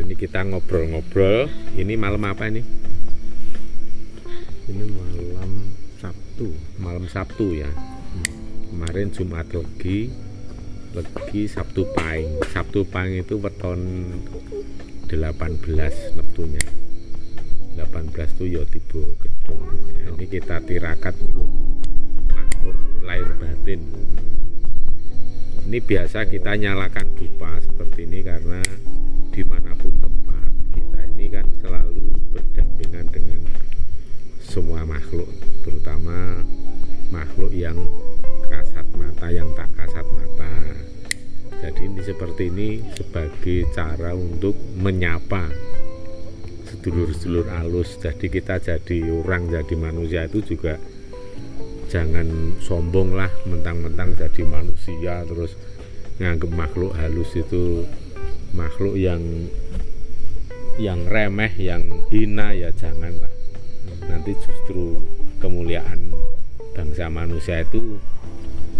ini kita ngobrol-ngobrol. Ini malam apa ini? Ini malam Sabtu. Malam Sabtu ya. Kemarin Jumat Legi Legi Sabtu Pahing. Sabtu Pahing itu weton 18 neptunya. 18 itu ya tiba gedung. Ya, ini kita tirakat nyuwun makmur lahir batin. Ini biasa kita nyalakan dupa seperti ini karena di mana pun tempat kita ini kan selalu berdampingan dengan semua makhluk terutama makhluk yang kasat mata yang tak kasat mata. Jadi ini seperti ini sebagai cara untuk menyapa sedulur-sedulur alus. Jadi kita jadi orang jadi manusia itu juga jangan sombong lah mentang-mentang jadi manusia terus nganggep makhluk halus itu makhluk yang yang remeh yang hina ya jangan lah nanti justru kemuliaan bangsa manusia itu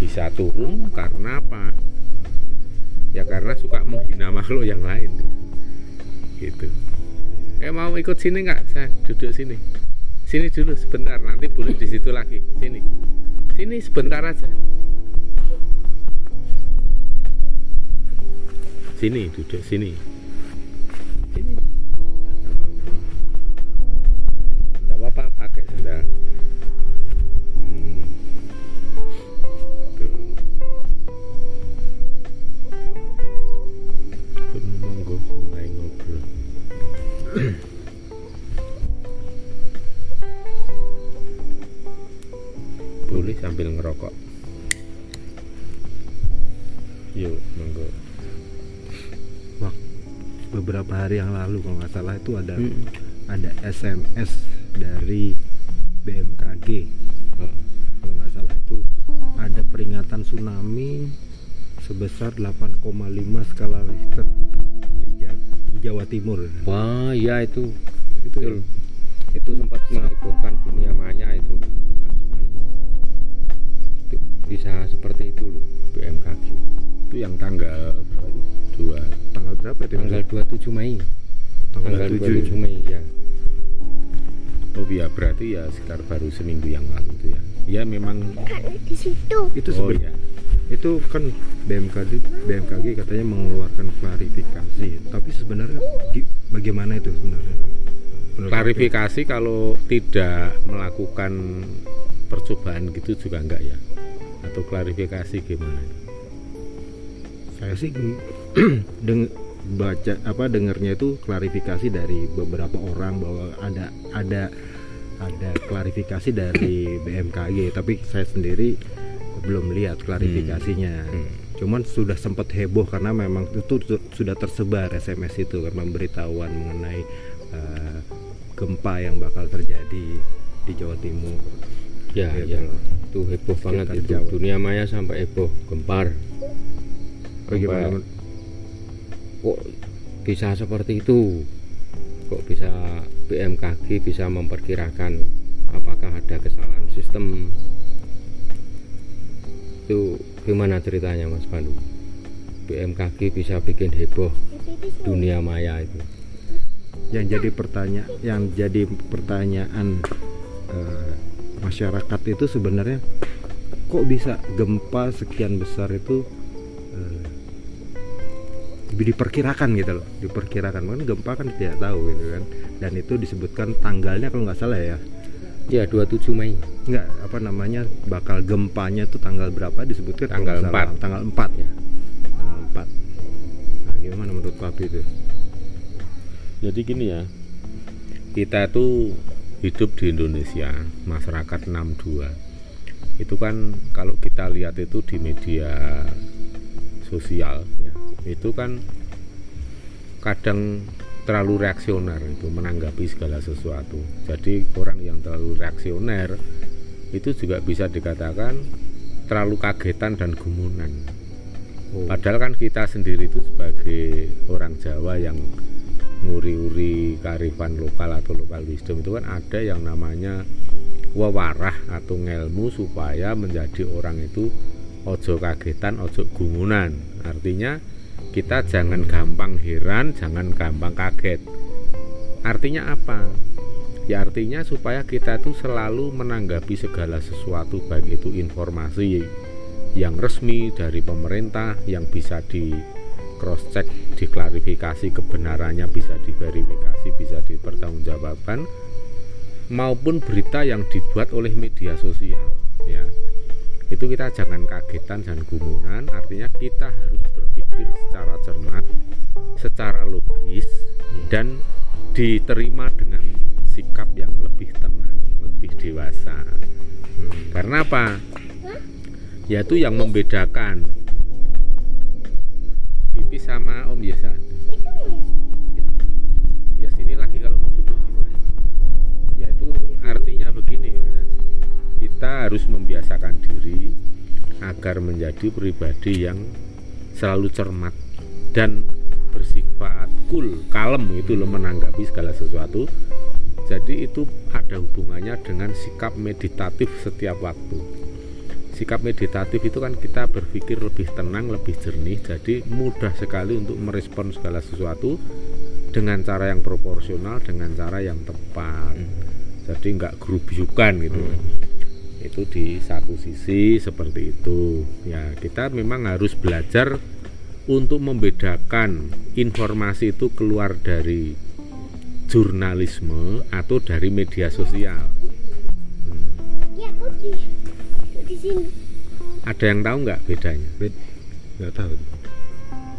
bisa turun karena apa? Ya karena suka menghina makhluk yang lain. Gitu. Eh mau ikut sini nggak? Saya duduk sini. Sini dulu sebentar nanti boleh di situ lagi. Sini. Sini sebentar aja sini duduk sini hari yang lalu kalau nggak salah itu ada Hmm. ada SMS dari BMKG Oh, kalau nggak salah itu ada peringatan tsunami sebesar 8,5 skala Richter di, Ja- di Jawa Timur. Wah ya itu. Itu betul. Itu sempat menghebohkan dunia maya itu. Itu bisa seperti itu loh BMKG itu yang tanggal berapa itu berapa itu tanggal 27 Mei. Tanggal, tanggal 7 27 Mei ya. Oh iya berarti ya sekitar baru seminggu yang lalu itu ya. Ya memang di situ. Itu oh sebenarnya. ya itu kan BMKG BMKG katanya mengeluarkan klarifikasi. Tapi sebenarnya bagaimana itu sebenarnya? Menurut klarifikasi kalau tidak melakukan percobaan gitu juga enggak ya? Atau klarifikasi gimana? Saya sih deng baca apa dengarnya itu klarifikasi dari beberapa orang bahwa ada ada ada klarifikasi dari BMKG tapi saya sendiri belum lihat klarifikasinya. Hmm. cuman sudah sempat heboh karena memang itu su- sudah tersebar SMS itu kan pemberitahuan mengenai eh, gempa yang bakal terjadi di Jawa Timur. Ya ya. Betul. itu heboh banget itu. Jawa. dunia maya sampai heboh gempar. Bagaimana kok bisa seperti itu? Kok bisa BMKG bisa memperkirakan apakah ada kesalahan sistem? Itu gimana ceritanya Mas Pandu? BMKG bisa bikin heboh dunia maya itu. Yang jadi pertanyaan yang jadi pertanyaan eh, masyarakat itu sebenarnya kok bisa gempa sekian besar itu eh, diperkirakan gitu loh. Diperkirakan. Kan gempa kan tidak tahu gitu kan. Dan itu disebutkan tanggalnya kalau nggak salah ya. Ya 27 Mei. Nggak apa namanya bakal gempanya tuh tanggal berapa disebutkan Tanggal nggak salah. 4. tanggal 4 ya. Tanggal 4 nah gimana menurut Papi itu? Jadi gini ya kita tuh hidup di Indonesia masyarakat 62 itu kan kalau kita lihat itu di media sosial ya itu kan kadang terlalu reaksioner itu menanggapi segala sesuatu jadi orang yang terlalu reaksioner itu juga bisa dikatakan terlalu kagetan dan gumunan Oh. Padahal kan kita sendiri itu sebagai orang Jawa yang nguri-uri kearifan lokal atau lokal wisdom itu kan ada yang namanya wewarah atau ngelmu supaya menjadi orang itu ojo kagetan, ojo gumunan. Artinya kita jangan gampang heran jangan gampang kaget. Artinya apa? Ya artinya supaya kita tuh selalu menanggapi segala sesuatu baik itu informasi yang resmi dari pemerintah yang bisa di cross check diklarifikasi kebenarannya bisa diverifikasi bisa dipertanggungjawabkan maupun berita yang dibuat oleh media sosial ya. Itu kita jangan kagetan dan gumunan artinya kita harus berpikir secara cermat secara logis dan diterima dengan sikap yang lebih tenang lebih dewasa. Hmm. karena apa? Yaitu yang membedakan. Pipi sama om biasa. Ya, ya sini lagi kalau mau duduk ya itu artinya begini mas. Kita harus membiasakan diri agar menjadi pribadi yang selalu cermat dan bersifat cool, kalem itu loh menanggapi segala sesuatu. Jadi itu ada hubungannya dengan sikap meditatif setiap waktu sikap meditatif itu kan kita berpikir lebih tenang, lebih jernih, jadi mudah sekali untuk merespon segala sesuatu dengan cara yang proporsional, dengan cara yang tepat. Hmm. Jadi nggak gerubyukan gitu. Hmm. Itu di satu sisi seperti itu. Ya kita memang harus belajar untuk membedakan informasi itu keluar dari jurnalisme atau dari media sosial. Hmm. Ya, di sini. Ada yang tahu nggak bedanya? Bed nggak tahu.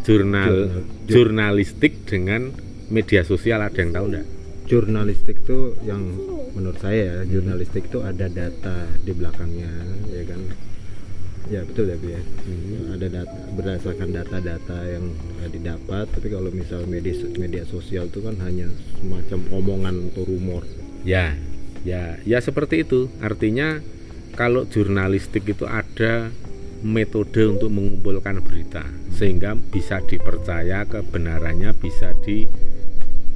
Jurnal, Jurnal jurnalistik dengan media sosial ada yang tahu nggak? Jurnalistik itu yang menurut saya ya, jurnalistik itu ada data di belakangnya, ya kan? Ya betul ya, ya. Hmm. Ada data berdasarkan data-data yang didapat. Tapi kalau misal media media sosial itu kan hanya semacam omongan atau rumor. Ya, ya, ya seperti itu. Artinya kalau jurnalistik itu ada metode untuk mengumpulkan berita sehingga bisa dipercaya kebenarannya bisa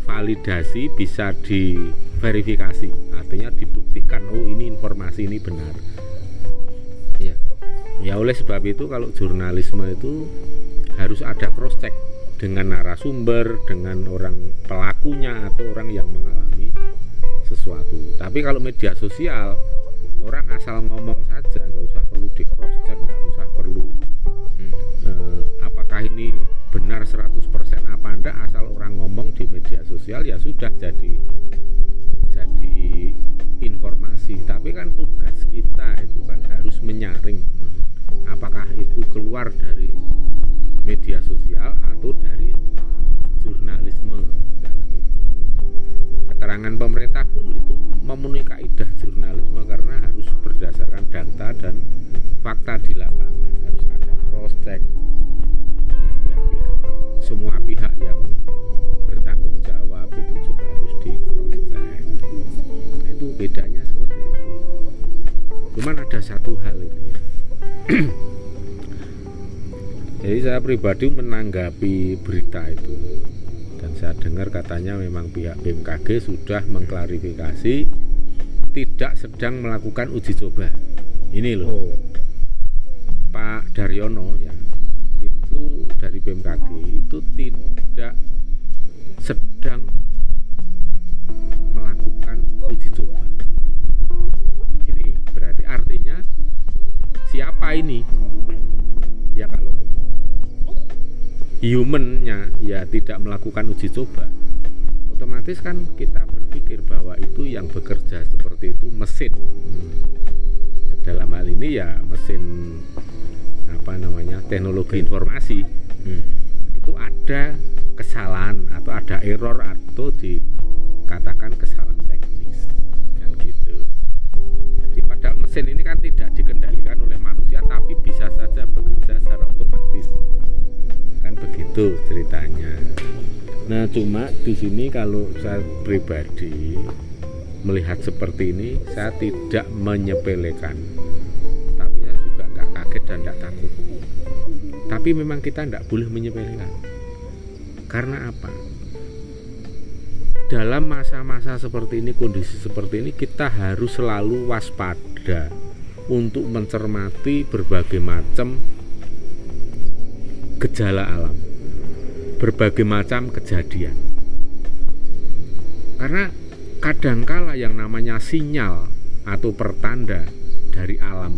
divalidasi bisa diverifikasi. Artinya dibuktikan oh ini informasi ini benar. Ya ya oleh sebab itu kalau jurnalisme itu harus ada cross check dengan narasumber dengan orang pelakunya atau orang yang mengalami sesuatu. Tapi kalau media sosial orang asal ngomong saja nggak saya pribadi menanggapi berita itu. Dan saya dengar katanya memang pihak BMKG sudah mengklarifikasi tidak sedang melakukan uji coba. Ini loh. Oh. Pak Daryono ya itu dari BMKG itu tidak sedang melakukan uji coba. Ini berarti artinya siapa ini humannya ya tidak melakukan uji coba. Otomatis kan kita berpikir bahwa itu yang bekerja seperti itu mesin. Dalam hal ini ya mesin apa namanya teknologi informasi. Hmm. itu ada kesalahan atau ada error atau dikatakan kesalahan teknis. Kan gitu. Jadi padahal mesin ini kan tidak dikendalikan begitu ceritanya. Nah cuma di sini kalau saya pribadi melihat seperti ini saya tidak menyepelekan. Tapi saya juga nggak kaget dan nggak takut. Tapi memang kita tidak boleh menyepelekan. Karena apa? Dalam masa-masa seperti ini kondisi seperti ini kita harus selalu waspada untuk mencermati berbagai macam gejala alam berbagai macam kejadian. Karena kadangkala yang namanya sinyal atau pertanda dari alam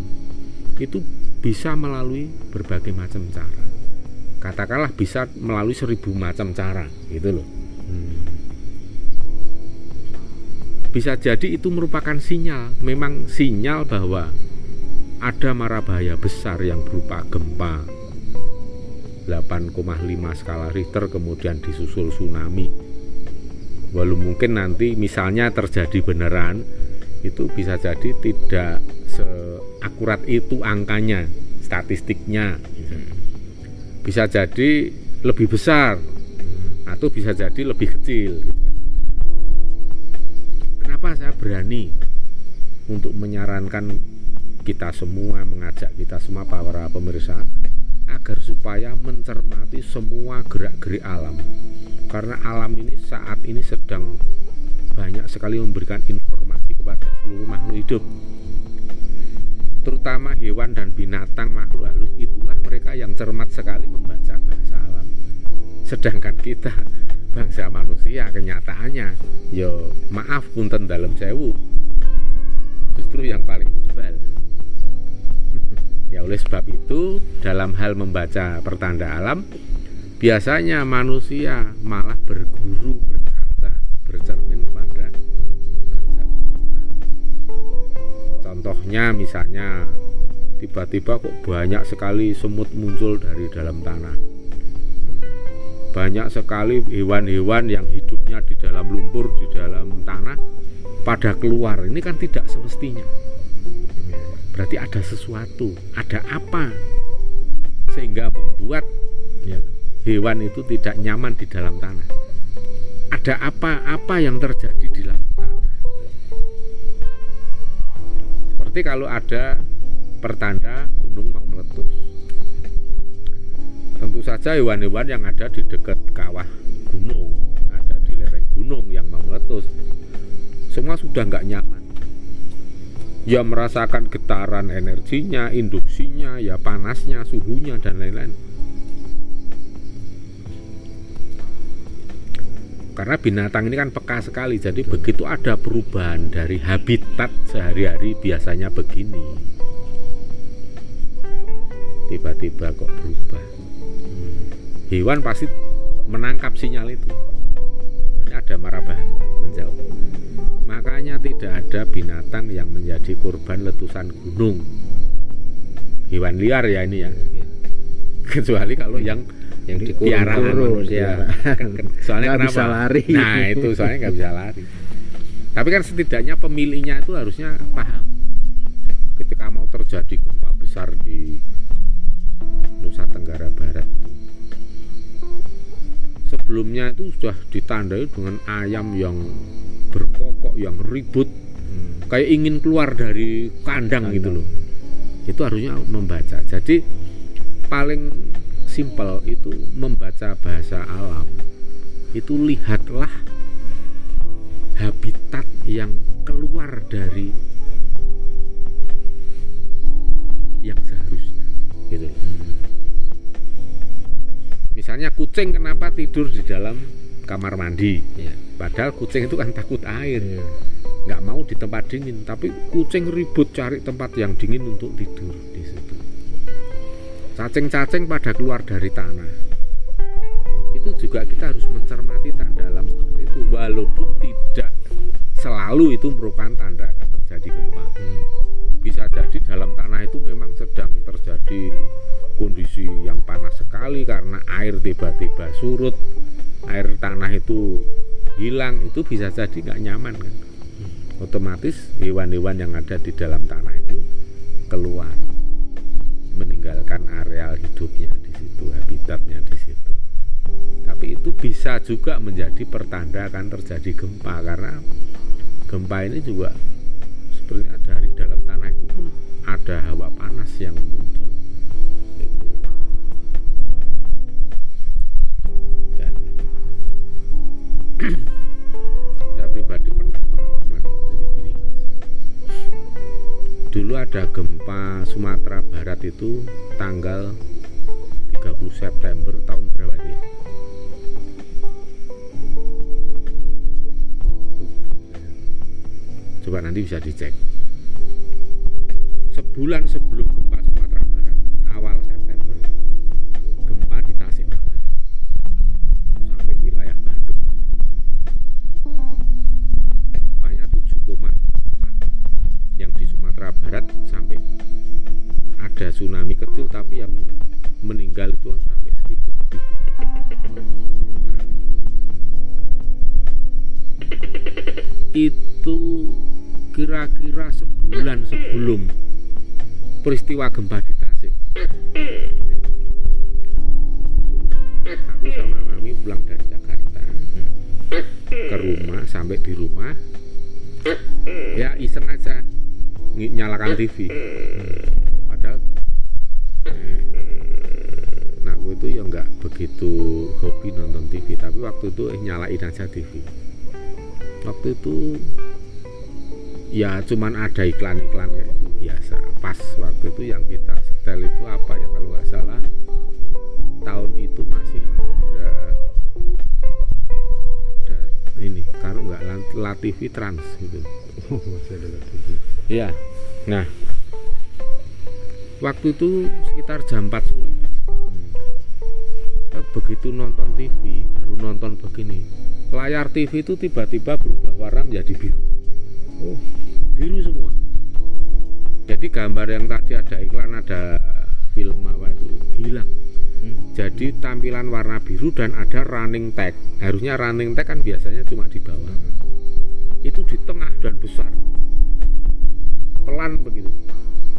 itu bisa melalui berbagai macam cara. Katakanlah bisa melalui seribu macam cara gitu loh. Hmm. bisa jadi itu merupakan sinyal. Memang sinyal bahwa ada mara bahaya besar yang berupa gempa 8,5 skala Richter kemudian disusul tsunami. Walau mungkin nanti misalnya terjadi beneran itu bisa jadi tidak seakurat itu angkanya statistiknya. Bisa jadi lebih besar atau bisa jadi lebih kecil. Kenapa saya berani untuk menyarankan kita semua mengajak kita semua para pemirsa agar supaya mencermati semua gerak-gerik alam. Karena alam ini saat ini sedang banyak sekali memberikan informasi kepada seluruh makhluk hidup. Terutama hewan dan binatang makhluk halus itulah mereka yang cermat sekali membaca bahasa alam. Sedangkan kita bangsa manusia kenyataannya yo maaf punten dalam sewu. Justru yang paling ya oleh sebab itu dalam hal membaca pertanda alam biasanya manusia malah berguru berkata bercermin kepada bangsa contohnya misalnya tiba-tiba kok banyak sekali semut muncul dari dalam tanah. Banyak sekali hewan-hewan yang hidupnya di dalam lumpur di dalam tanah pada keluar. Ini kan tidak semestinya berarti ada sesuatu ada apa sehingga membuat ya, hewan itu tidak nyaman di dalam tanah. Ada apa-apa yang terjadi di dalam tanah. Seperti kalau ada pertanda gunung mau meletus. Tentu saja hewan-hewan yang ada di dekat kawah gunung, ada di lereng gunung yang mau meletus, semua sudah nggak nyaman. Ya merasakan getaran energinya, induksinya, ya panasnya, suhunya, dan lain-lain. Karena binatang ini kan peka sekali jadi begitu ada perubahan dari habitat sehari-hari biasanya begini. Tiba-tiba kok berubah. Hewan pasti menangkap sinyal itu. Ini ada marah ada binatang yang menjadi korban letusan gunung hewan liar ya ini ya kecuali kalau yang yang dikurung ya. Soalnya nggak bisa lari. Nah itu soalnya nggak bisa lari. Tapi kan setidaknya pemiliknya itu harusnya paham. Ketika mau terjadi gempa besar di Nusa Tenggara Barat sebelumnya itu sudah ditandai dengan ayam yang berkokok yang ribut. Kayak ingin keluar dari kandang, kandang. gitu loh. Itu harusnya membaca. Jadi paling simpel itu membaca bahasa alam. Itu lihatlah habitat yang keluar dari yang seharusnya gitu misalnya kucing kenapa tidur di dalam kamar mandi. Ya. padahal kucing itu kan takut air. Ya. nggak mau di tempat dingin tapi kucing ribut cari tempat yang dingin untuk tidur di situ. Cacing-cacing pada keluar dari tanah. Itu juga kita harus mencermati tanda alam seperti itu. Walaupun tidak selalu itu merupakan tanda akan terjadi gempa. Hmm. bisa jadi dalam tanah itu memang sedang terjadi kondisi yang panas sekali karena air tiba-tiba surut air tanah itu hilang itu bisa jadi nggak nyaman kan otomatis hewan-hewan yang ada di dalam tanah itu keluar meninggalkan areal hidupnya di situ, habitatnya di situ. Tapi itu bisa juga menjadi pertanda akan terjadi gempa karena gempa ini juga sebenarnya dari dalam tanah itu ada hawa panas yang muncul. saya pribadi pernah pengalaman jadi gini dulu ada gempa Sumatera Barat itu tanggal 30 September tahun berapa ya? Coba nanti bisa dicek. Sebulan sebelum gempa Sumatera Barat awal Sumatera Barat sampai ada tsunami kecil tapi yang meninggal itu sampai 1000 lebih itu kira-kira sebulan sebelum peristiwa gempa di Tasik. Aku sama Mami pulang dari Jakarta ke rumah sampai di rumah nyalakan TV padahal nah aku itu ya nggak begitu hobi nonton TV tapi waktu itu eh nyalain aja TV waktu itu ya cuman ada iklan-iklan kayak itu biasa. Pas waktu itu yang kita setel itu apa ya kalau nggak salah tahun itu masih ada ada ini kalau nggak La- La TV Trans gitu. Masih ada lagi. Iya. Nah, waktu itu sekitar jam 4 sore. Kita Begitu nonton TV, baru nonton begini. Layar TV itu tiba-tiba berubah warna menjadi biru. Oh, biru semua. Jadi gambar yang tadi ada iklan, ada film apa itu hilang. Jadi tampilan warna biru dan ada running tag. Harusnya running tag kan biasanya cuma di bawah. Itu di tengah dan besar pelan begitu.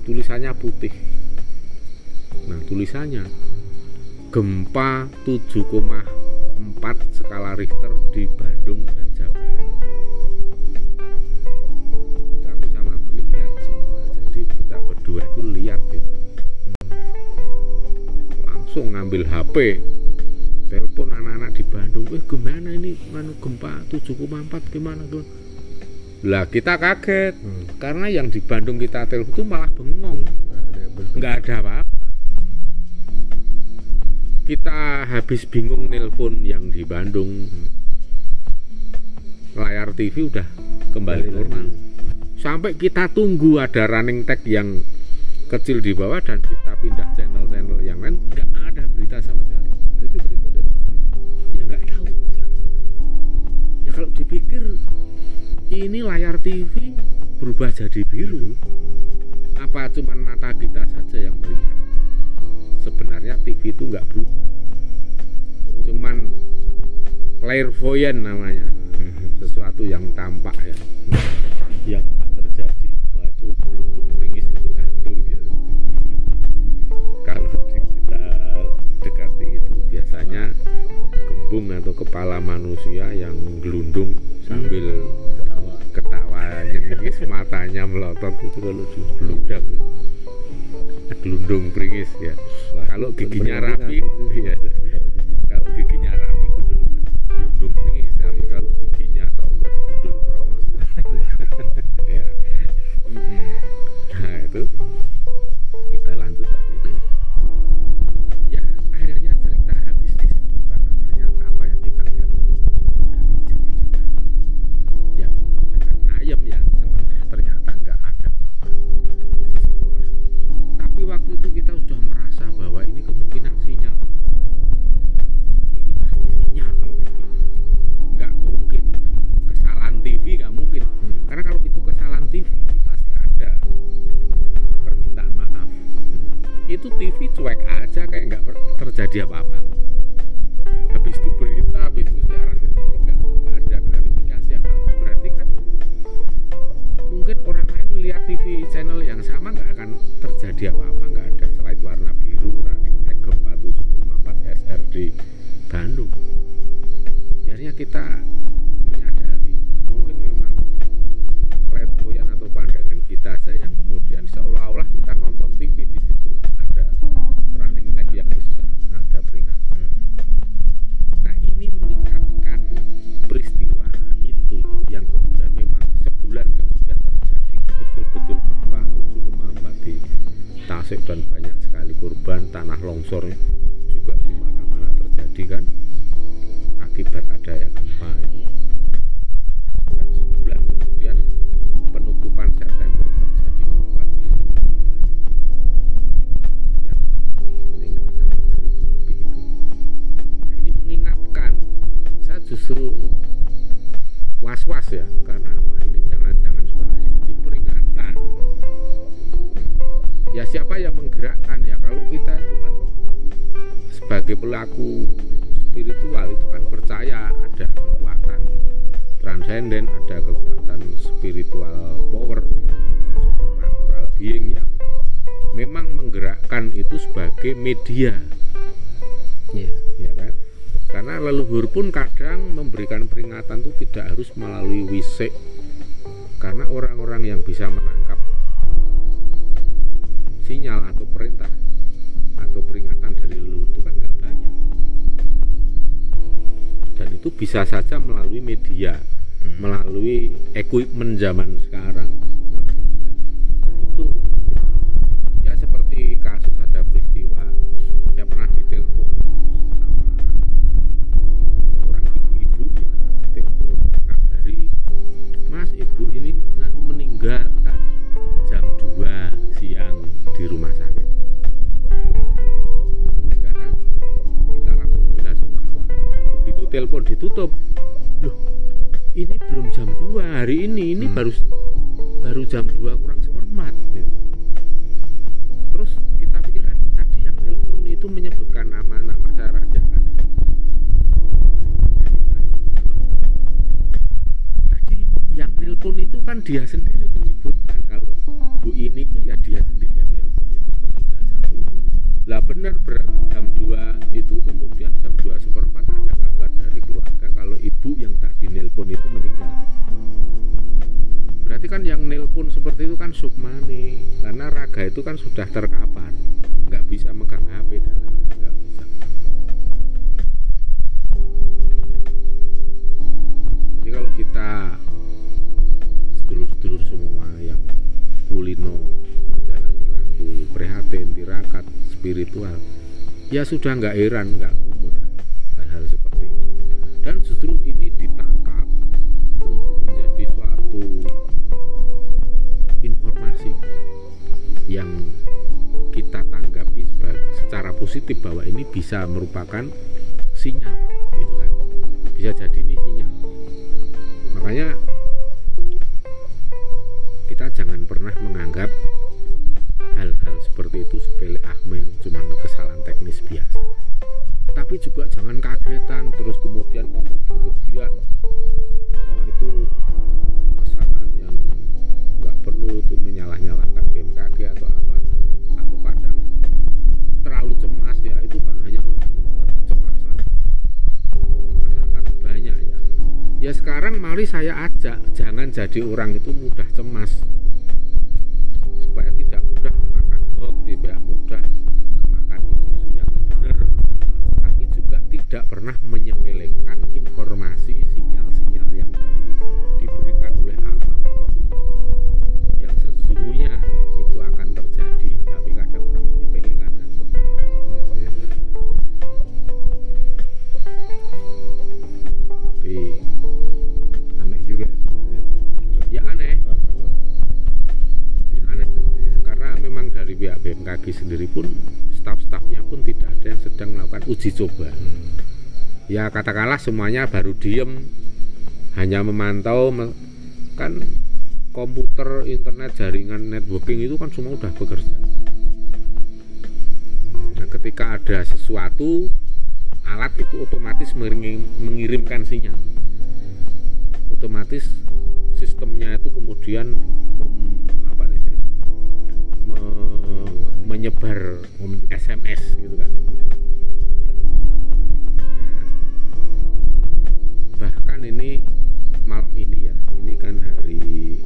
Tulisannya putih. Nah tulisannya gempa 7,4 skala Richter di Bandung dan Jawa Barat. Itu aku sama Mami lihat semua. Jadi kita berdua itu lihat gitu langsung ngambil HP telepon anak-anak di Bandung eh gimana ini? Manu gempa 7,4 gimana gimana lah kita kaget. Hmm. karena yang di Bandung kita telepon itu malah bengong. Nggak ada apa-apa. Kita habis bingung nelpon yang di Bandung. Layar TV udah kembali normal. sampai kita tunggu ada running tag yang kecil di bawah dan kita pindah channel-channel yang lain nggak ada berita sama sekali. Itu berita dari mana? ya nggak tahu. Ya kalau dipikir ini layar TV berubah jadi biru. Apa cuman mata kita saja yang melihat? Sebenarnya TV itu nggak berubah. Cuman clairvoyant namanya. Sesuatu yang tampak ya itu kalau gitu. gelundung pringis ya. Kalau giginya rapi ngaku transenden ada kekuatan spiritual power ya, supernatural being yang memang menggerakkan itu sebagai media Iya. ya kan karena leluhur pun kadang memberikan peringatan itu tidak harus melalui wisik karena orang-orang yang bisa menangkap sinyal atau perintah atau peringatan dari leluhur itu kan nggak banyak dan itu bisa saja melalui media. Melalui equipment zaman sekarang baru baru jam 2 kurang seperempat gitu. terus kita pikir lagi tadi yang telepon itu menyebutkan nama-nama saya ya. Kayak- tadi yang nelpon itu kan dia sendiri sudah terkapar nggak bisa megang HP dan nggak bisa. Jadi kalau kita sedulur-sedulur semua yang kulino menjalani lagu prihatin tirakat spiritual ya sudah nggak heran nggak bisa merupakan sinyal gitu kan. Bisa jadi ini mari saya ajak jangan jadi orang itu mudah cemas. Supaya tidak mudah kemakan hoax tidak mudah kemakan isu-isu yang benar. Tapi juga tidak pernah menyepelekan informasi uji coba ya katakanlah semuanya baru diem hanya memantau me- kan komputer internet jaringan networking itu kan semua udah bekerja. Nah ketika ada sesuatu alat itu otomatis mengirim- mengirimkan sinyal. Otomatis sistemnya itu kemudian apa nih me- menyebar SMS gitu kan Bahkan ini malam ini ya ini kan hari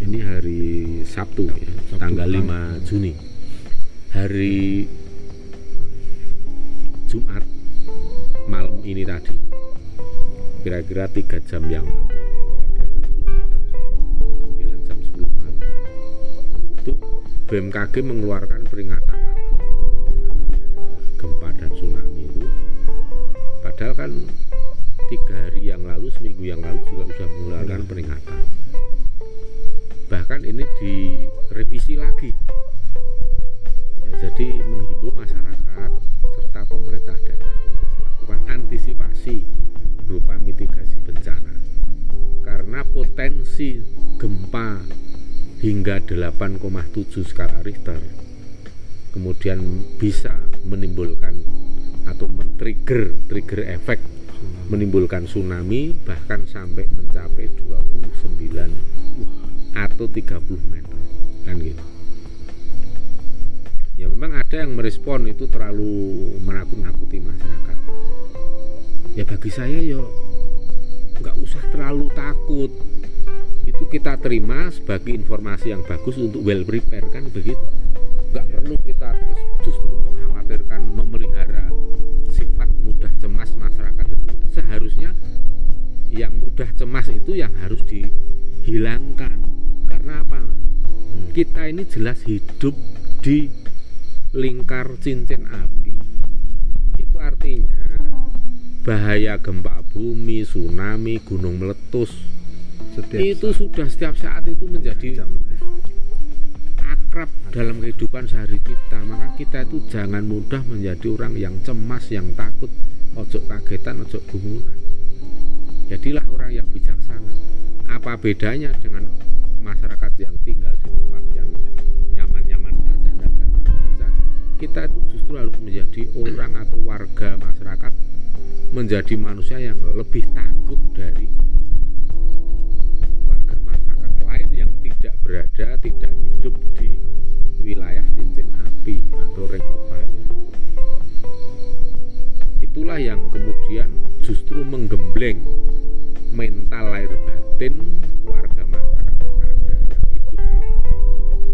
ini hari Sabtu ya Sabtu, tanggal tang- 5 Juni. Hari Jumat malam ini tadi. Kira-kira tiga jam yang ya, jam 9 jam 10 malam. Itu BMKG mengeluarkan peringatan lagi gempa dan tsunami itu. Padahal kan tiga hari yang lalu seminggu yang lalu juga sudah mengeluarkan peringatan. Bahkan ini direvisi lagi. Ya, jadi menghimbau masyarakat serta pemerintah daerah melakukan antisipasi berupa mitigasi bencana. Potensi gempa hingga 8,7 skala Richter kemudian bisa menimbulkan atau men-trigger trigger efek menimbulkan tsunami bahkan sampai mencapai 29 atau 30 meter kan gitu. Ya memang ada yang merespon itu terlalu menakut-nakuti masyarakat. Ya bagi saya yo nggak usah terlalu takut. Itu kita terima sebagai informasi yang bagus untuk well prepare kan begitu? Nggak perlu kita terus mudah cemas itu yang harus dihilangkan. Karena apa hmm. kita ini jelas hidup di lingkar cincin api. Itu artinya bahaya gempa bumi, tsunami, gunung meletus. Setiap itu saat. sudah setiap saat itu menjadi akrab dalam kehidupan sehari kita. Maka kita itu jangan mudah menjadi orang yang cemas yang takut ojo kagetan ojo gumunan jadilah orang yang bijaksana. Apa bedanya dengan masyarakat yang tinggal di tempat yang nyaman-nyaman saja dan kita itu justru harus menjadi orang atau warga masyarakat menjadi manusia yang lebih tangguh dari warga masyarakat lain yang tidak berada tidak hidup di wilayah cincin api atau ring itulah yang kemudian justru menggembleng mental lahir batin warga masyarakat yang ada yang hidup di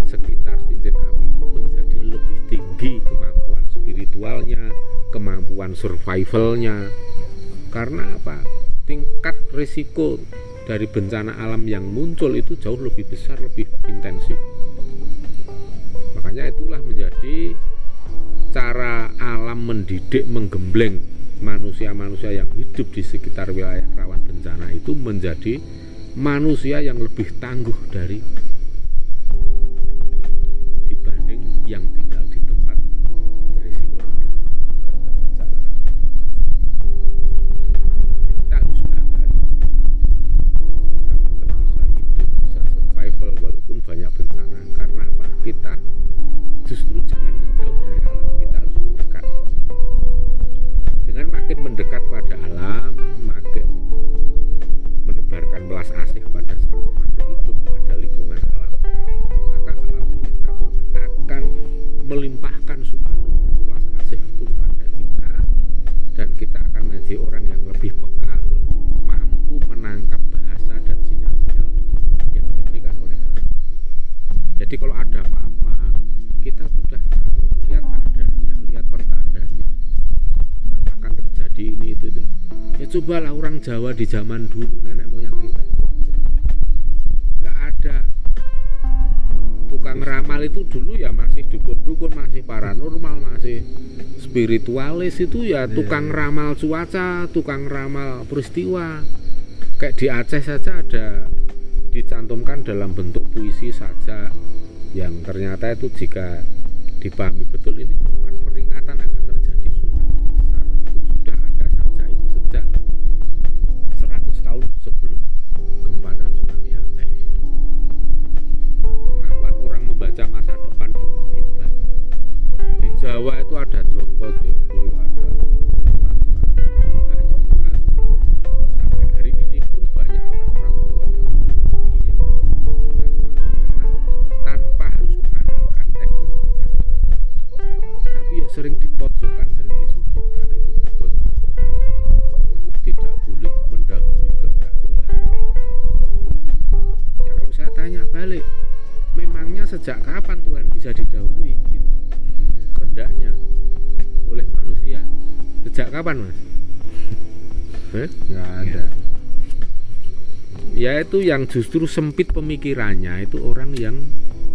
sekitar cincin api itu menjadi lebih tinggi kemampuan spiritualnya kemampuan survivalnya. Karena apa? Tingkat risiko dari bencana alam yang muncul itu jauh lebih besar lebih intensif. Makanya itulah menjadi cara alam mendidik menggembleng manusia-manusia yang hidup di sekitar wilayah rawan bencana itu menjadi manusia yang lebih tangguh dari dibanding yang tinggal cobalah orang Jawa di zaman dulu nenek moyang kita. Nggak ada tukang ramal itu dulu ya masih dukun-dukun, masih paranormal, masih spiritualis itu ya tukang ramal cuaca, tukang ramal peristiwa. Kayak di Aceh saja ada dicantumkan dalam bentuk puisi saja yang ternyata itu jika dipahami betul ini bukan di sejak kapan mas? Eh? nggak ada. Yaitu yang justru sempit pemikirannya itu orang yang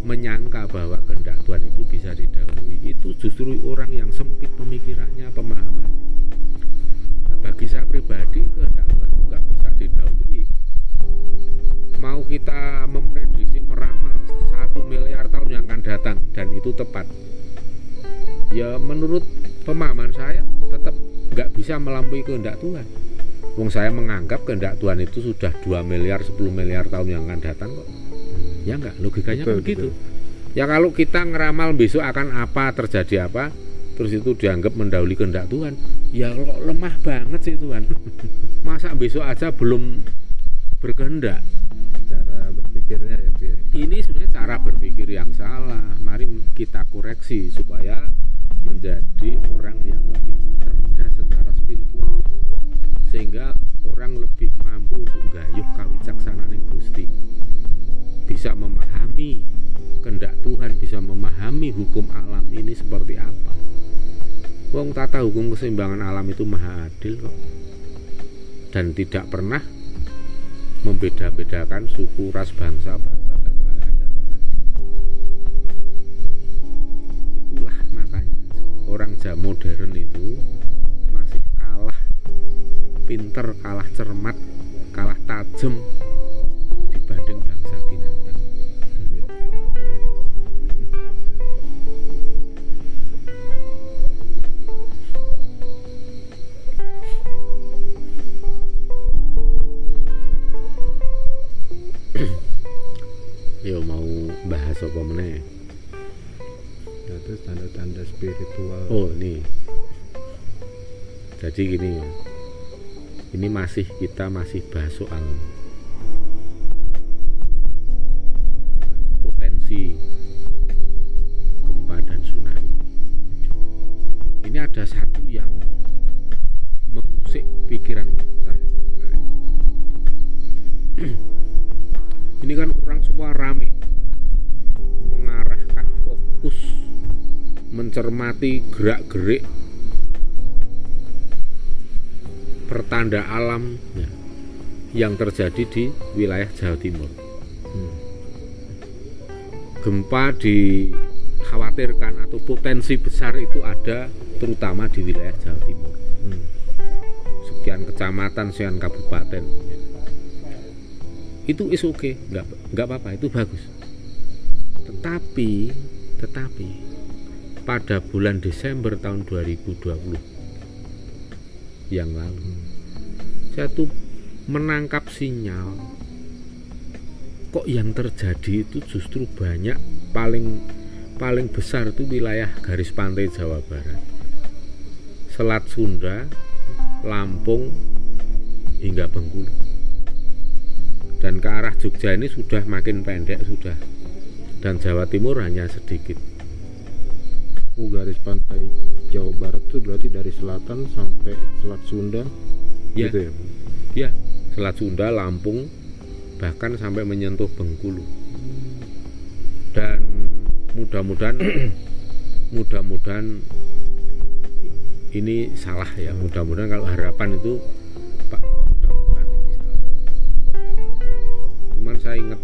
menyangka bahwa kehendak Tuhan itu bisa didahului. Itu justru orang yang sempit pemikirannya pemahamannya. Nah, bagi saya pribadi kehendak Tuhan itu nggak bisa didahului. Mau kita memprediksi meramal satu miliar tahun yang akan datang dan itu tepat. Ya menurut pemahaman saya tetap nggak bisa melampaui kehendak Tuhan Wong saya menganggap kehendak Tuhan itu sudah 2 miliar 10 miliar tahun yang akan datang kok. Ya enggak, logikanya Betul, kan begitu. betul. Ya kalau kita ngeramal besok akan apa, terjadi apa, terus itu dianggap mendahului kehendak Tuhan. Ya kok lemah banget sih Tuhan. Masa besok aja belum berkehendak. cara berpikirnya ya. Ini sebenarnya cara berpikir yang salah. Mari kita koreksi supaya menjadi orang yang lebih. Sehingga orang lebih mampu untuk gayuh kawicaksanaan Gusti. Bisa memahami kehendak Tuhan, bisa memahami hukum alam ini seperti apa. Wong tata hukum keseimbangan alam itu maha adil kok. Dan tidak pernah membeda-bedakan suku, ras, bangsa, bahasa dan lain-lain tidak pernah. Itulah makanya orang modern itu pinter, kalah cermat, kalah tajam dibanding bangsa binatang. Yo mau bahas apa meneh? Terus tanda-tanda spiritual Oh ini Jadi gini ya Ini masih kita masih bahas soal Potensi Gempa dan tsunami Ini ada satu yang Mengusik pikiran saya. Ini kan orang semua rame Mengarahkan fokus mencermati gerak-gerik pertanda alam ya, yang terjadi di wilayah Jawa Timur. Hmm. Gempa dikhawatirkan atau potensi besar itu ada terutama di wilayah Jawa Timur. Hmm. Sekian kecamatan, sekian kabupaten. Itu is oke, nggak nggak apa-apa, itu bagus. Tetapi, tetapi pada bulan Desember tahun 2020 yang lalu saya tuh menangkap sinyal. Kok yang terjadi itu justru banyak paling paling besar itu wilayah garis pantai Jawa Barat. Selat Sunda Lampung hingga Bengkulu. Dan ke arah Jogja ini sudah makin pendek sudah. Dan Jawa Timur hanya sedikit. Oh, garis pantai Jawa Barat itu berarti dari selatan sampai Selat Sunda Ya. gitu ya? Ya, Selat Sunda, Lampung, bahkan sampai menyentuh Bengkulu. Dan mudah-mudahan mudah-mudahan ini salah ya. Mudah-mudahan kalau harapan itu Pak mudah-mudahan ini salah. Cuman saya ingat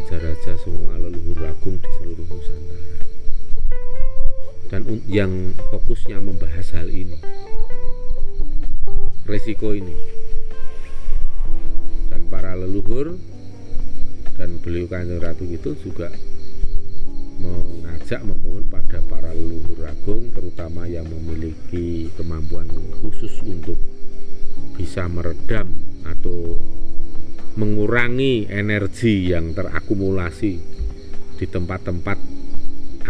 raja-raja semua leluhur agung di seluruh Nusantara. Dan yang fokusnya membahas hal ini resiko ini. Dan para leluhur dan beliau kanjeng ratu itu juga mengajak memohon pada para leluhur agung terutama yang memiliki kemampuan khusus untuk bisa meredam atau mengurangi energi yang terakumulasi di tempat-tempat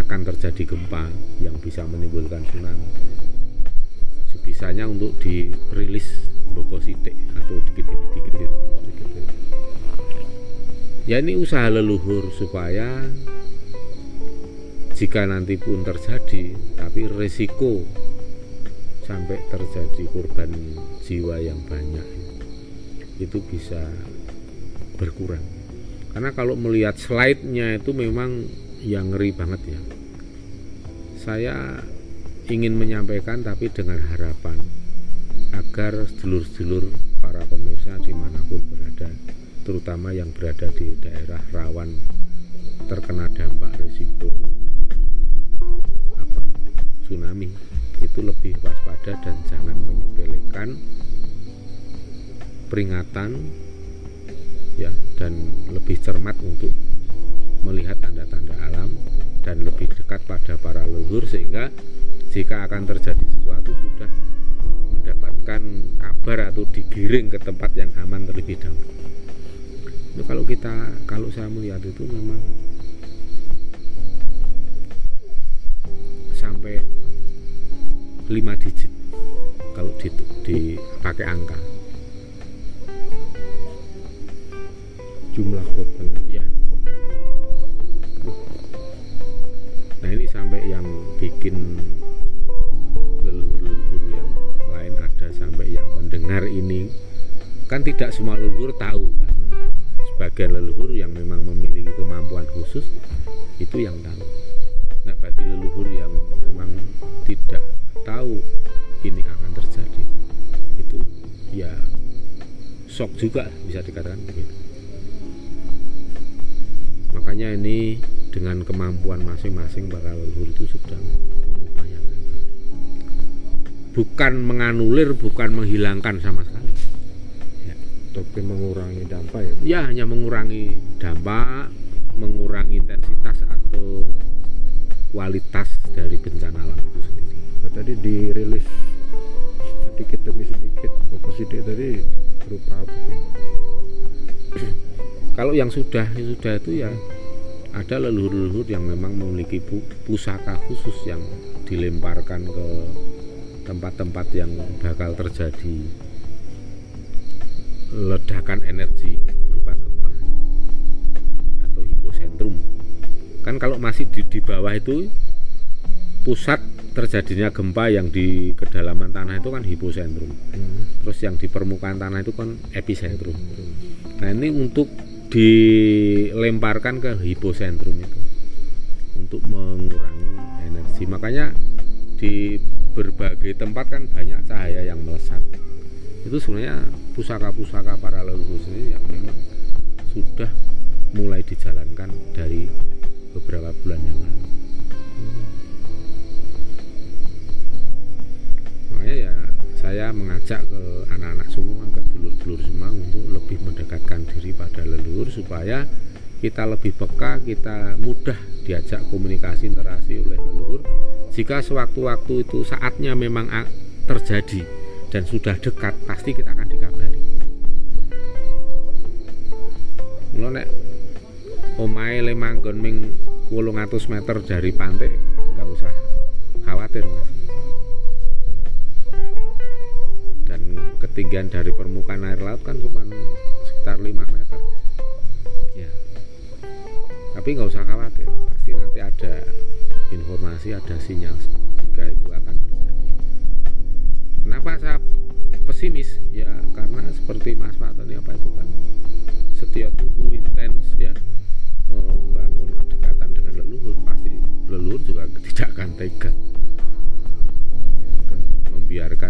akan terjadi gempa yang bisa menimbulkan tsunami. Sebisanya untuk dirilis boko sitik atau dikit demi dikit gitu. Ya ini usaha leluhur supaya jika nanti pun terjadi tapi risiko sampai terjadi korban jiwa yang banyak itu bisa berkurang. Karena kalau melihat slide-nya itu memang yang ngeri banget ya. Saya ingin menyampaikan tapi dengan harapan agar sedulur-sedulur para pemirsa di mana pun berada terutama yang berada di daerah rawan terkena dampak risiko apa tsunami itu lebih waspada dan jangan menyepelekan peringatan ya dan lebih cermat untuk melihat tanda-tanda alam dan lebih dekat pada para leluhur sehingga jika akan terjadi sesuatu sudah mendapatkan kabar atau digiring ke tempat yang aman terlebih dahulu. Itu kalau kita kalau saya melihat itu memang sampai 5 digit kalau dipakai angka jumlah korban ya nah ini sampai yang bikin leluhur-leluhur yang lain ada sampai yang mendengar ini. Kan tidak semua leluhur tahu kan? Sebagian leluhur yang memang memiliki kemampuan khusus itu yang tahu. Nah bagi leluhur yang memang tidak tahu ini akan terjadi itu ya shock juga bisa dikatakan begitu makanya ini dengan kemampuan masing-masing para leluhur itu sudah mengupayakan. Bukan menganulir bukan menghilangkan sama sekali. Ya, tapi mengurangi dampak ya ya hanya mengurangi dampak mengurangi intensitas atau kualitas dari bencana alam itu sendiri. Nah, tadi dirilis sedikit demi sedikit sidik tadi berupa apa kalau yang sudah sudah itu ya ada leluhur-leluhur yang memang memiliki pusaka khusus yang dilemparkan ke tempat-tempat yang bakal terjadi ledakan energi berupa gempa atau hipocentrum. Kan kalau masih di, di bawah itu pusat terjadinya gempa yang di kedalaman tanah itu kan hipocentrum. Hmm. terus yang di permukaan tanah itu kan epicentrum. Nah ini untuk dilemparkan ke hipocentrum itu untuk mengurangi energi. Makanya di berbagai tempat kan banyak cahaya yang melesat. Itu sebenarnya pusaka-pusaka para leluhur sendiri yang memang sudah mulai dijalankan dari beberapa bulan yang lalu. Makanya ya saya mengajak ke anak-anak semua ke dulur-dulur semua untuk lebih mendekatkan diri pada leluhur supaya kita lebih peka, kita mudah diajak komunikasi interaksi oleh leluhur. Jika sewaktu-waktu itu saatnya memang terjadi dan sudah dekat, pasti kita akan dikabari. Mula nek omae le manggon ming 800 meter dari pantai, nggak usah khawatir, Mas. Dan ketinggian dari permukaan air laut kan cuma sekitar 5 meter. Ya. Tapi nggak usah khawatir pasti nanti ada informasi ada sinyal jika itu akan terjadi. Kenapa saya pesimis? Ya karena seperti Mas Fatoni apa itu kan setiap tubuh intens ya. Membangun kedekatan dengan leluhur pasti leluhur juga tidak akan tega. Membiarkan ya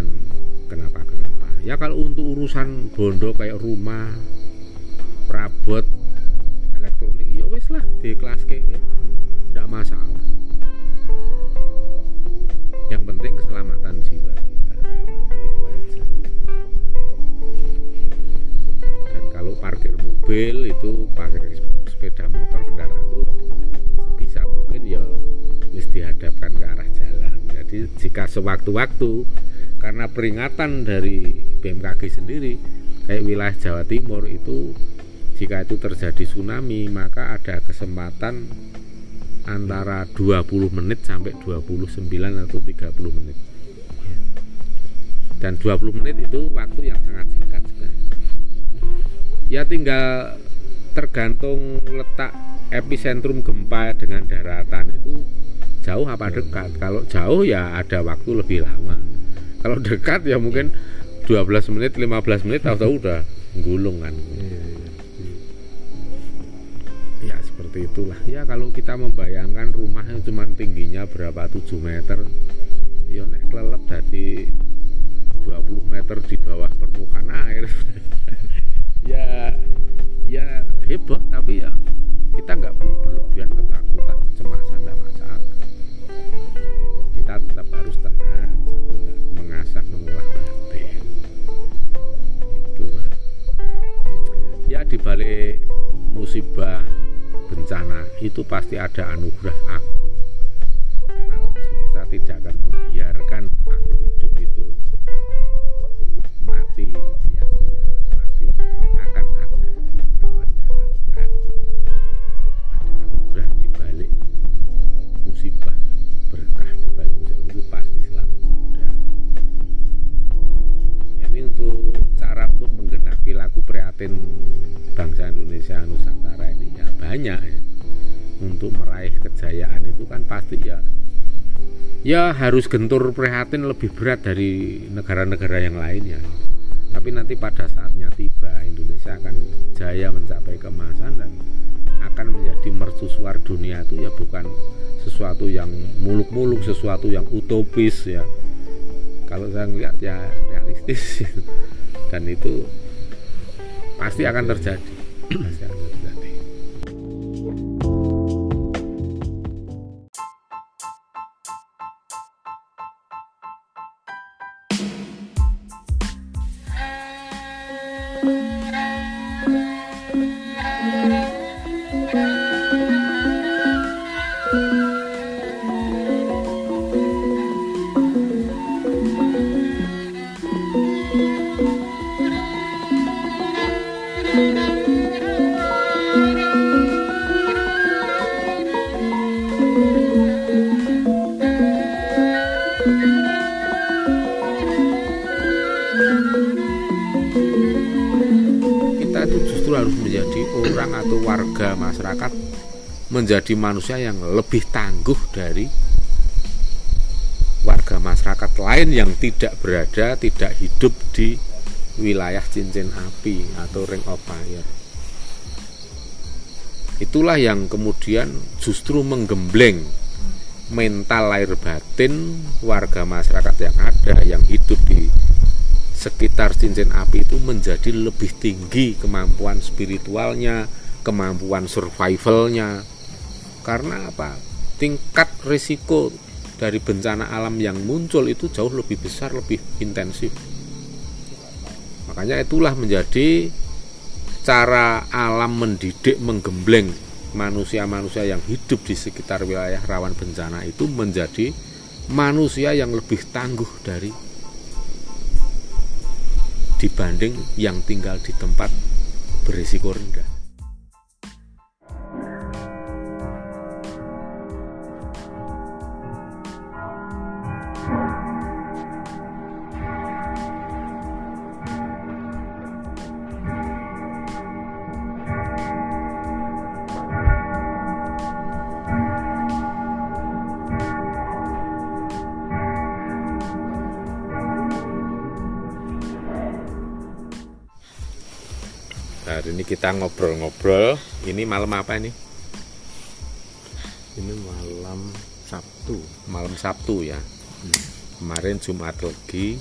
kalau untuk urusan bondo kayak rumah perabot elektronik ya wes lah di kelas kewe tidak masalah. Yang penting keselamatan jiwa kita. Itu aja. Dan kalau parkir mobil itu parkir sepeda motor kendaraan itu sebisa mungkin ya wis dihadapkan ke arah jalan. Jadi jika sewaktu-waktu karena peringatan dari BMKG sendiri kayak wilayah Jawa Timur itu jika itu terjadi tsunami maka ada kesempatan antara 20 menit sampai 29 atau 30 menit. Dan 20 menit itu waktu yang sangat singkat ya tinggal tergantung letak epicentrum gempa dengan daratan itu jauh apa dekat. Kalau jauh ya ada waktu lebih lama kalau dekat ya mungkin 12 menit 15 menit tahu-tahu udah gulung kan. Iya, iya, iya. ya seperti itulah. Ya kalau kita membayangkan rumah yang cuma tingginya berapa 7 meter ya nek kelelep dari 20 meter di bawah permukaan air. Ya ya heboh tapi ya kita nggak perlu berlebihan musibah, bencana, itu pasti ada anugerah aku. Ya harus gentur prihatin lebih berat dari negara-negara yang lainnya tapi nanti pada saatnya tiba Indonesia akan jaya mencapai kemasan dan akan menjadi mercusuar dunia itu ya bukan sesuatu yang muluk-muluk sesuatu yang utopis ya. Kalau saya melihat ya realistis dan itu pasti akan terjadi. Pasti akan terjadi menjadi manusia yang lebih tangguh dari warga masyarakat lain yang tidak berada, tidak hidup di wilayah cincin api atau ring of fire. Itulah yang kemudian justru menggembleng mental lahir batin warga masyarakat yang ada yang hidup di sekitar cincin api itu menjadi lebih tinggi kemampuan spiritualnya, kemampuan survivalnya. Karena apa? Tingkat risiko dari bencana alam yang muncul itu jauh lebih besar, lebih intensif. Makanya itulah menjadi cara alam mendidik, menggembleng manusia-manusia yang hidup di sekitar wilayah rawan bencana itu menjadi manusia yang lebih tangguh dari dibanding yang tinggal di tempat berisiko rendah. Kita ngobrol-ngobrol. Ini malam apa ini? ini malam Sabtu Malam Sabtu ya. Kemarin Jumat Legi,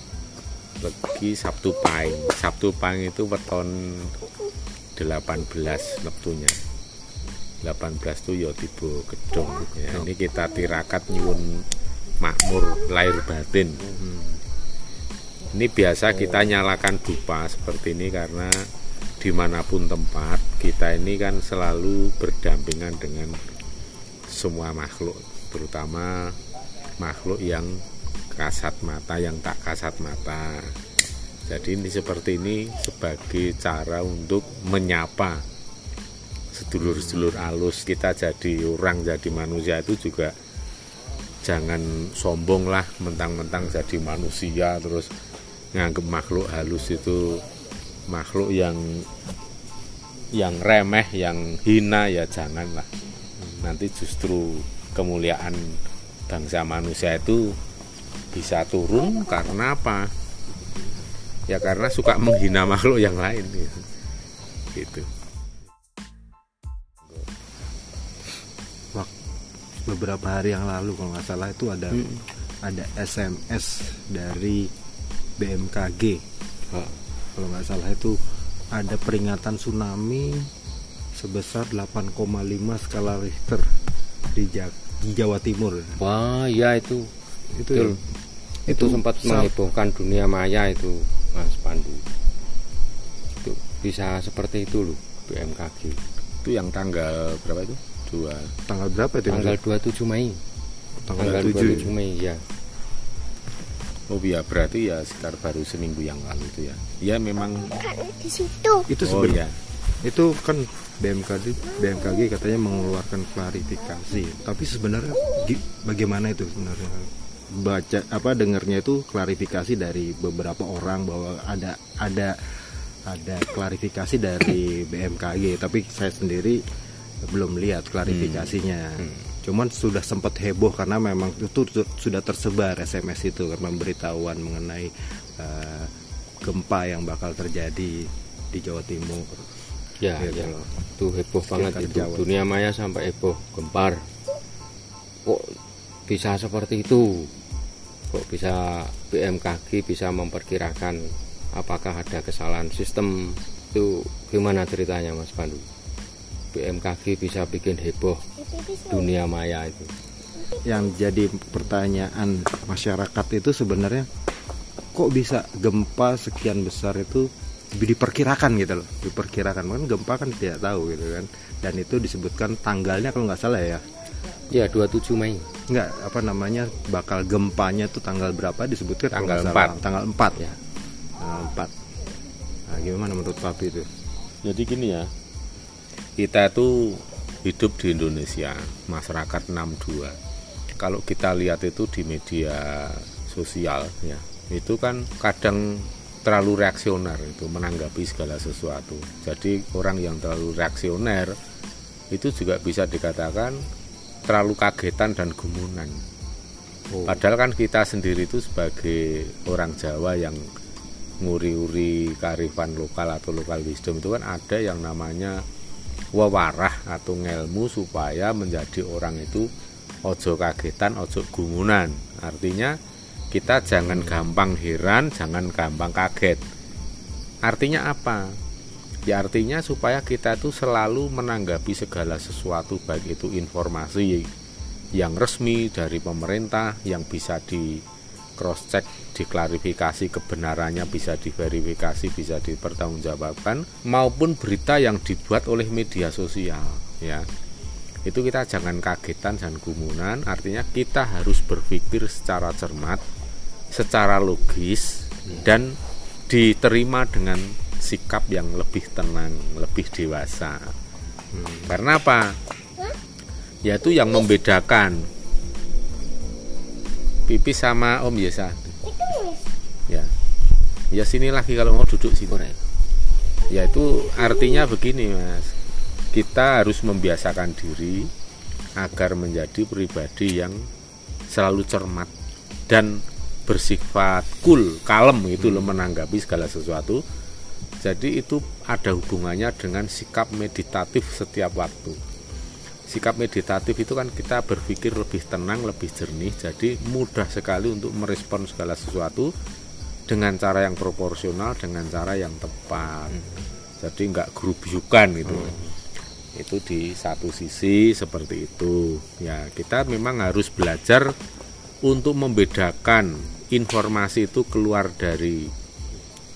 Legi Sabtu Pahing. Sabtu Pahing itu weton 18 neptunya. 18 itu ya tiba gedung. Ya, ini kita tirakat nyuwun makmur lahir batin. Ini biasa kita nyalakan dupa seperti ini karena di mana pun tempat kita ini kan selalu berdampingan dengan semua makhluk terutama makhluk yang kasat mata yang tak kasat mata. Jadi ini seperti ini sebagai cara untuk menyapa sedulur-sedulur alus. Kita jadi orang jadi manusia itu juga jangan sombong lah mentang-mentang jadi manusia terus nganggep makhluk halus itu makhluk yang yang remeh, yang hina ya janganlah. Nanti justru kemuliaan bangsa manusia itu bisa turun karena apa? Ya karena suka menghina makhluk yang lain gitu. gitu. beberapa hari yang lalu kalau nggak salah itu ada Hmm. ada SMS dari BMKG Oh, kalau nggak salah itu ada peringatan tsunami sebesar 8,5 skala Richter di, Ja- di Jawa Timur Wah, ya itu itu Betul. ya, itu sempat sa- menghebohkan dunia maya itu Mas Pandu. Itu bisa seperti itu loh BMKG. itu yang tanggal berapa itu? dua tanggal berapa itu tanggal 27 Mei tanggal, tanggal 7 27 Mei ya oh iya berarti ya sekitar baru seminggu yang lalu itu ya. Ya memang. Kan di situ. Itu oh sebenarnya ya itu kan BMKG BMKG katanya mengeluarkan klarifikasi. Tapi sebenarnya bagaimana itu sebenarnya? Baca apa dengarnya itu klarifikasi dari beberapa orang bahwa ada ada ada klarifikasi dari BMKG tapi saya sendiri belum lihat klarifikasinya cuman sudah sempat heboh karena memang itu tu- sudah tersebar SMS itu kan pemberitahuan mengenai eh, gempa yang bakal terjadi di Jawa Timur. Ya Gitu ya. loh. itu heboh banget itu. Jawa. dunia maya sampai heboh gempar. Kok bisa seperti itu? Kok bisa BMKG bisa memperkirakan apakah ada kesalahan sistem? Itu gimana ceritanya Mas Pandu? BMKG bisa bikin heboh dunia maya itu. Yang jadi pertanyaan masyarakat itu sebenarnya kok bisa gempa sekian besar itu diperkirakan gitu loh. Diperkirakan kan gempa kan tidak tahu gitu kan. Dan itu disebutkan tanggalnya kalau nggak salah ya. Ya 27 Mei. Nggak apa namanya bakal gempanya itu tanggal berapa disebutkan Tanggal salah. 4. tanggal 4 ya. Tanggal 4 nah, gimana menurut papi itu? Jadi gini ya. Kita itu hidup di Indonesia masyarakat 62 kalau kita lihat itu di media sosial ya itu kan kadang terlalu reaksioner itu menanggapi segala sesuatu. Jadi orang yang terlalu reaksioner itu juga bisa dikatakan terlalu kagetan dan gumunan. Oh. Padahal kan kita sendiri itu sebagai orang Jawa yang nguri-uri kearifan lokal atau lokal wisdom itu kan ada yang namanya wewarah atau ngelmu supaya menjadi orang itu ojo kagetan, ojo gumunan. Artinya kita jangan gampang heran, jangan gampang kaget. Artinya apa? Ya artinya supaya kita itu selalu menanggapi segala sesuatu baik itu informasi yang resmi dari pemerintah yang bisa di cross check, diklarifikasi kebenarannya bisa diverifikasi, bisa dipertanggungjawabkan maupun berita yang dibuat oleh media sosial ya. Itu kita jangan kagetan dan gumunan, artinya kita harus berpikir secara cermat, secara logis dan diterima dengan sikap yang lebih tenang, lebih dewasa. Karena apa? Yaitu yang membedakan pipis sama om biasa. Ya. Ya sini lagi kalau mau duduk sini. Ya itu artinya begini, Mas. Kita harus membiasakan diri agar menjadi pribadi yang selalu cermat dan bersifat cool, kalem itu loh menanggapi segala sesuatu. Jadi itu ada hubungannya dengan sikap meditatif setiap waktu. Sikap meditatif itu kan kita berpikir lebih tenang, lebih jernih, jadi mudah sekali untuk merespon segala sesuatu dengan cara yang proporsional, dengan cara yang tepat. Jadi nggak gerubyukan gitu. Itu di satu sisi seperti itu. Ya kita memang harus belajar untuk membedakan informasi itu keluar dari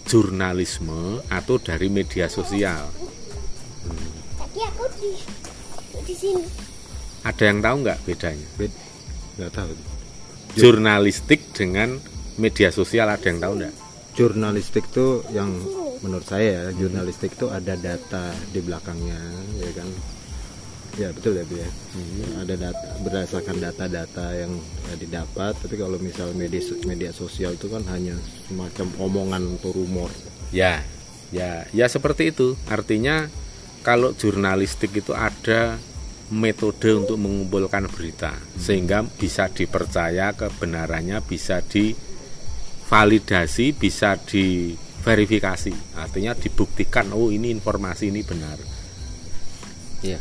jurnalisme atau dari media sosial. tadi aku di sini. Ada yang tahu nggak bedanya? Bed- nggak tahu. Jurnalistik dengan media sosial ada yang tahu nggak? jurnalistik tuh yang menurut saya ya, jurnalistik itu ada data di belakangnya ya kan? Ya betul ya Bu ya. Ada data berdasarkan data-data yang ya, didapat. Tapi kalau misal media media sosial itu kan hanya semacam omongan atau rumor. Ya, ya, ya seperti itu. Artinya kalau jurnalistik itu ada metode untuk mengumpulkan berita sehingga bisa dipercaya kebenarannya bisa divalidasi, bisa diverifikasi. Artinya dibuktikan oh ini informasi ini benar. ya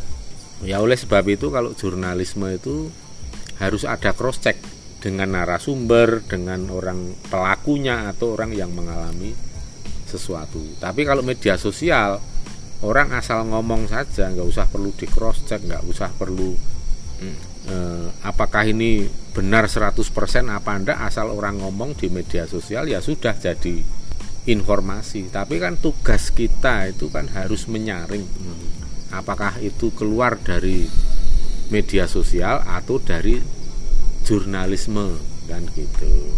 Ya oleh sebab itu kalau jurnalisme itu harus ada cross check dengan narasumber, dengan orang pelakunya atau orang yang mengalami sesuatu. Tapi kalau media sosial orang asal ngomong saja, nggak usah perlu di cross check, nggak usah perlu eh, apakah ini benar 100% apa anda asal orang ngomong di media sosial ya sudah jadi informasi. Tapi kan tugas kita itu kan harus menyaring. Apakah itu keluar dari media sosial atau dari jurnalisme kan gitu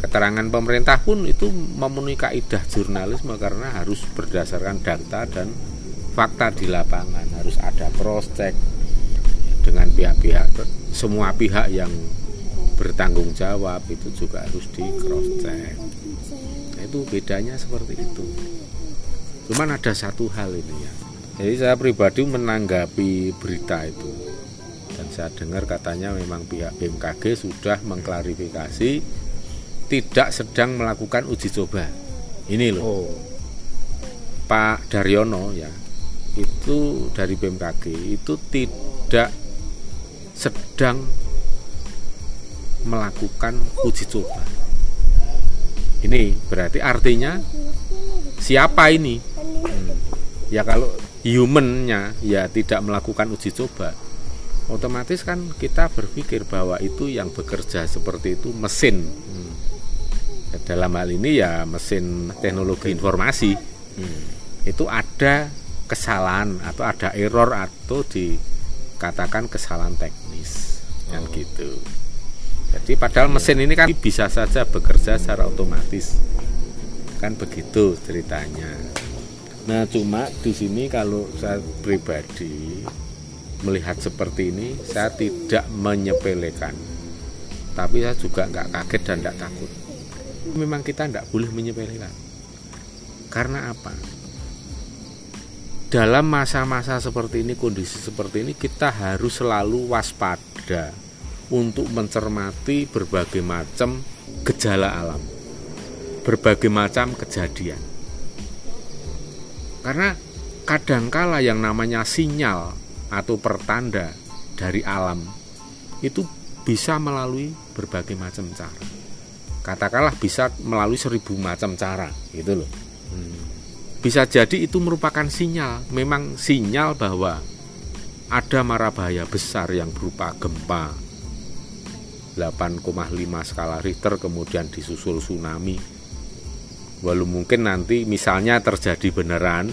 keterangan pemerintah pun itu memenuhi kaidah jurnalisme karena harus berdasarkan data dan fakta di lapangan. Harus ada cross check dengan pihak-pihak. Semua pihak yang bertanggung jawab itu juga harus di cross check nah, itu bedanya seperti itu. Cuman ada satu hal ini ya. Jadi saya pribadi menanggapi berita itu. Dan saya dengar katanya memang pihak BMKG sudah mengklarifikasi tidak sedang melakukan uji coba ini loh Oh, Pak Daryono ya itu dari BMKG itu tidak sedang melakukan uji coba. Ini berarti artinya siapa ini? Hmm. Ya kalau humannya ya tidak melakukan uji coba, otomatis kan kita berpikir bahwa itu yang bekerja seperti itu mesin. Hmm. Dalam hal ini ya mesin teknologi informasi Hmm. itu ada kesalahan atau ada error atau dikatakan kesalahan teknis kan gitu. Jadi padahal mesin ini kan bisa saja bekerja secara otomatis. Kan begitu ceritanya. Nah, cuma di sini kalau saya pribadi melihat seperti ini, saya tidak menyepelekan. Tapi saya juga nggak kaget dan nggak takut. Memang kita nggak boleh menyepelekan. Karena apa? Dalam masa-masa seperti ini, kondisi seperti ini, kita harus selalu waspada untuk mencermati berbagai macam gejala alam, berbagai macam kejadian. Karena kadangkala yang namanya sinyal atau pertanda dari alam itu bisa melalui berbagai macam cara. Katakanlah bisa melalui seribu macam cara, gitu loh. Bisa jadi itu merupakan sinyal. Memang sinyal bahwa ada mara bahaya besar yang berupa gempa 8,5 skala Richter kemudian disusul tsunami. Walau mungkin nanti misalnya terjadi beneran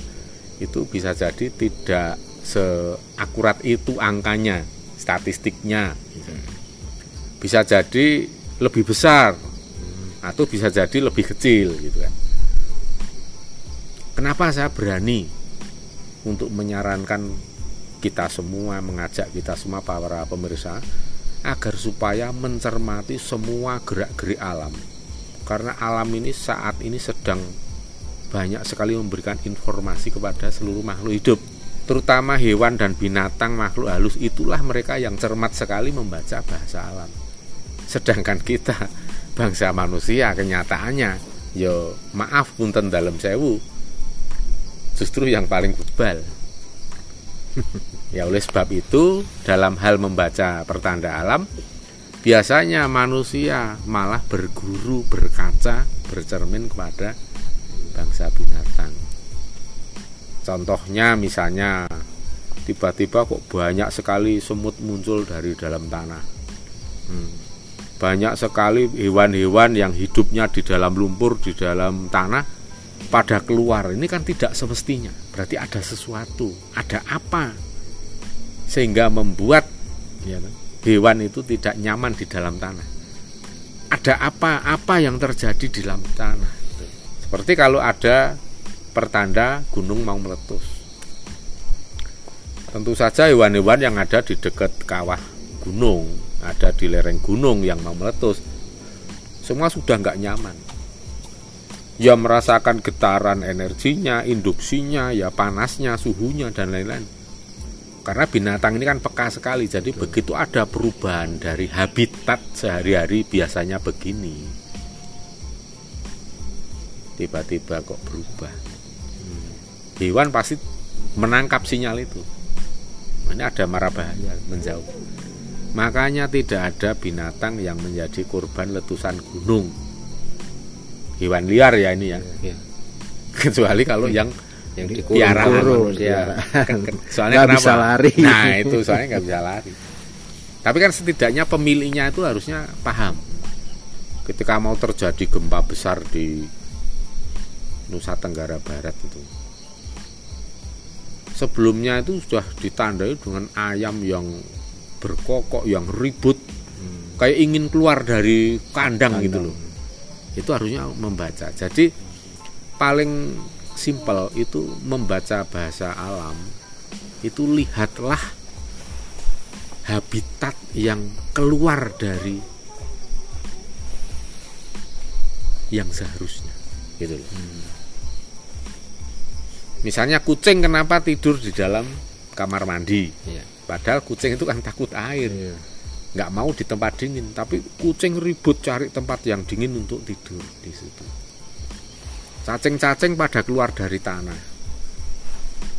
itu bisa jadi tidak seakurat itu angkanya statistiknya. Bisa jadi lebih besar atau bisa jadi lebih kecil gitu kan Kenapa saya berani untuk menyarankan kita semua, mengajak kita semua para pemirsa agar supaya mencermati semua gerak-gerik alam. Karena alam ini saat ini sedang banyak sekali memberikan informasi kepada seluruh makhluk hidup, terutama hewan dan binatang makhluk halus itulah mereka yang cermat sekali membaca bahasa alam. Sedangkan kita bangsa manusia kenyataannya yo maaf punten dalam sewu justru yang paling bebal. ya oleh sebab itu dalam hal membaca pertanda alam biasanya manusia malah berguru berkaca bercermin kepada bangsa binatang. Contohnya misalnya tiba-tiba kok banyak sekali semut muncul dari dalam tanah. Hmm. Banyak sekali hewan-hewan yang hidupnya di dalam lumpur, di dalam tanah pada keluar. Ini kan tidak semestinya. Berarti ada sesuatu ada apa? Sehingga membuat ya, hewan itu tidak nyaman di dalam tanah. Ada apa-apa yang terjadi di dalam tanah? Seperti kalau ada pertanda gunung mau meletus. Tentu saja hewan-hewan yang ada di dekat kawah gunung ada di lereng gunung yang mau meletus semua sudah nggak nyaman ya merasakan getaran energinya, induksinya, ya panasnya, suhunya dan lain-lain. Karena binatang ini kan peka sekali, jadi Betul. begitu ada perubahan dari habitat sehari-hari biasanya begini, tiba-tiba kok berubah. Hmm. Hewan pasti menangkap sinyal itu. Ini ada marah bahaya menjauh. Makanya tidak ada binatang yang menjadi korban letusan gunung hewan liar ya ini ya. ya. Kecuali kalau yang yang dikurung ya. Soalnya nggak bisa lari. Nah, itu soalnya nggak bisa lari. Tapi kan setidaknya pemiliknya itu harusnya paham. Ketika mau terjadi gempa besar di Nusa Tenggara Barat itu. Sebelumnya itu sudah ditandai dengan ayam yang berkokok yang ribut kayak ingin keluar dari kandang, gitu loh. Itu harusnya membaca. Jadi paling simpel itu membaca bahasa alam itu lihatlah habitat yang keluar dari yang seharusnya gitu loh. Misalnya kucing kenapa tidur di dalam kamar mandi? Iya. Padahal kucing itu kan takut air. Iya. nggak mau di tempat dingin tapi kucing ribut cari tempat yang dingin untuk tidur di situ. Cacing-cacing pada keluar dari tanah.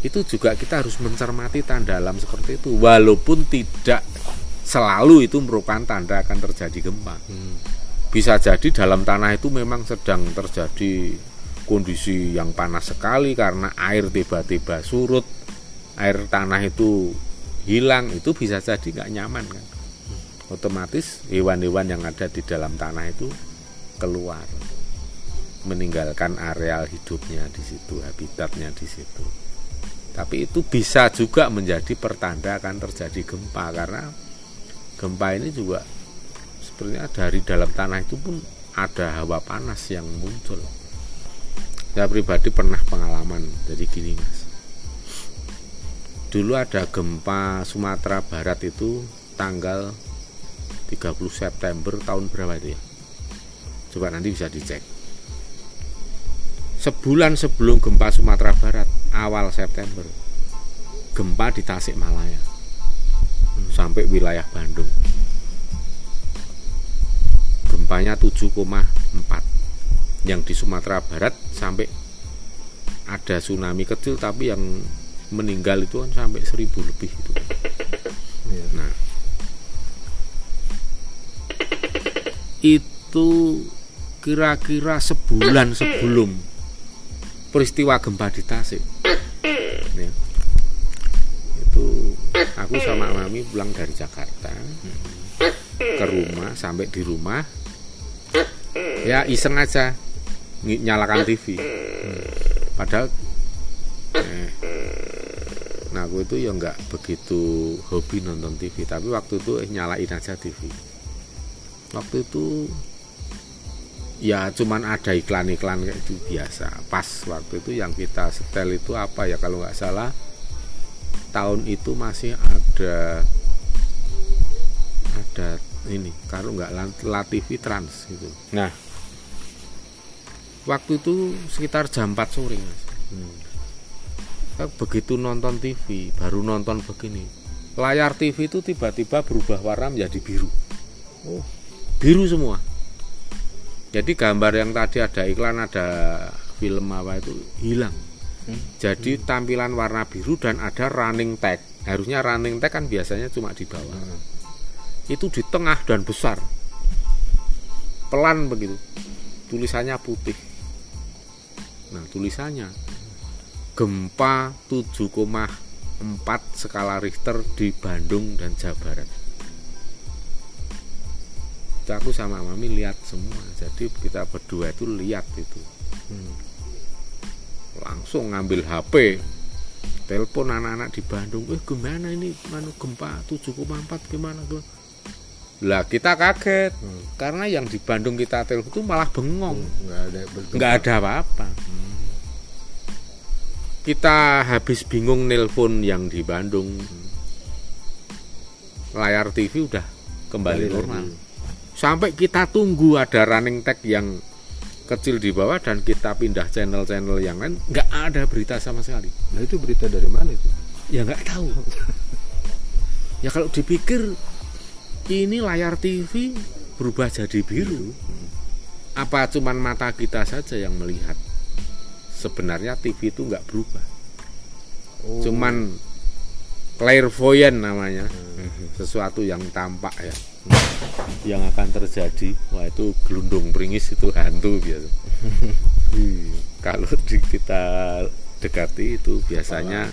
Itu juga kita harus mencermati tanda alam seperti itu. Walaupun tidak selalu itu merupakan tanda akan terjadi gempa. Bisa jadi dalam tanah itu memang sedang terjadi kondisi yang panas sekali karena air tiba-tiba surut. Air tanah itu hilang itu bisa jadi nggak nyaman kan? Otomatis hewan-hewan yang ada di dalam tanah itu keluar meninggalkan areal hidupnya di situ habitatnya di situ. Tapi itu bisa juga menjadi pertanda akan terjadi gempa karena gempa ini juga sebenarnya dari dalam tanah itu pun ada hawa panas yang muncul. Saya pribadi pernah pengalaman jadi gini mas dulu ada gempa Sumatera Barat itu tanggal 30 September tahun berapa itu ya? Coba nanti bisa dicek. Sebulan sebelum gempa Sumatera Barat awal September gempa di Tasikmalaya sampai wilayah Bandung. Gempanya 7,4 yang di Sumatera Barat sampai ada tsunami kecil tapi yang meninggal itu kan sampai 1000 lebih itu Iya. Nah, itu kira-kira sebulan sebelum peristiwa gempa di Tasik. Ya. Itu aku sama mami pulang dari Jakarta ke rumah sampai di rumah ya iseng aja ny- nyalakan TV. Padahal eh, Nah aku itu ya nggak begitu hobi nonton TV Tapi waktu itu eh, nyalain aja TV Waktu itu Ya cuman ada iklan-iklan kayak itu biasa. Pas waktu itu yang kita setel itu apa ya Kalau nggak salah Tahun itu masih ada Ada ini Kalau nggak La- La TV Trans gitu. Nah. Waktu itu sekitar jam 4 sore mas Saya begitu nonton TV baru nonton begini. Layar TV itu tiba-tiba berubah warna menjadi biru. Oh. Biru semua. Jadi gambar yang tadi ada iklan ada film apa itu hilang. Jadi tampilan warna biru dan ada running tag. Harusnya running tag kan biasanya cuma di bawah. Itu di tengah dan besar. Pelan begitu. Tulisannya putih. Nah tulisannya gempa 7,4 skala Richter di Bandung dan Jawa Barat. Itu aku sama mami lihat semua. Jadi kita berdua itu lihat itu. Langsung ngambil HP, telepon anak-anak di Bandung. Eh gimana ini? Manu gempa 7,4 gimana? gimana?" Lah kita kaget karena yang di Bandung kita telepon itu malah bengong nggak ada bentuk nggak ada apa-apa kita habis bingung nelpon yang di Bandung. Layar TV udah kembali normal. lagi. sampai kita tunggu ada running tag yang kecil di bawah dan kita pindah channel-channel yang lain nggak ada berita sama sekali. Nah itu berita dari mana itu? Ya nggak tahu. Ya kalau dipikir ini layar TV berubah jadi biru. Apa cuman mata kita saja yang melihat sebenarnya TV itu nggak berubah. Oh. cuman clairvoyant namanya. Sesuatu yang tampak ya. Yang akan terjadi. Wah itu gelundung pringis itu hantu biasa. Kalau di- kita dekati itu biasanya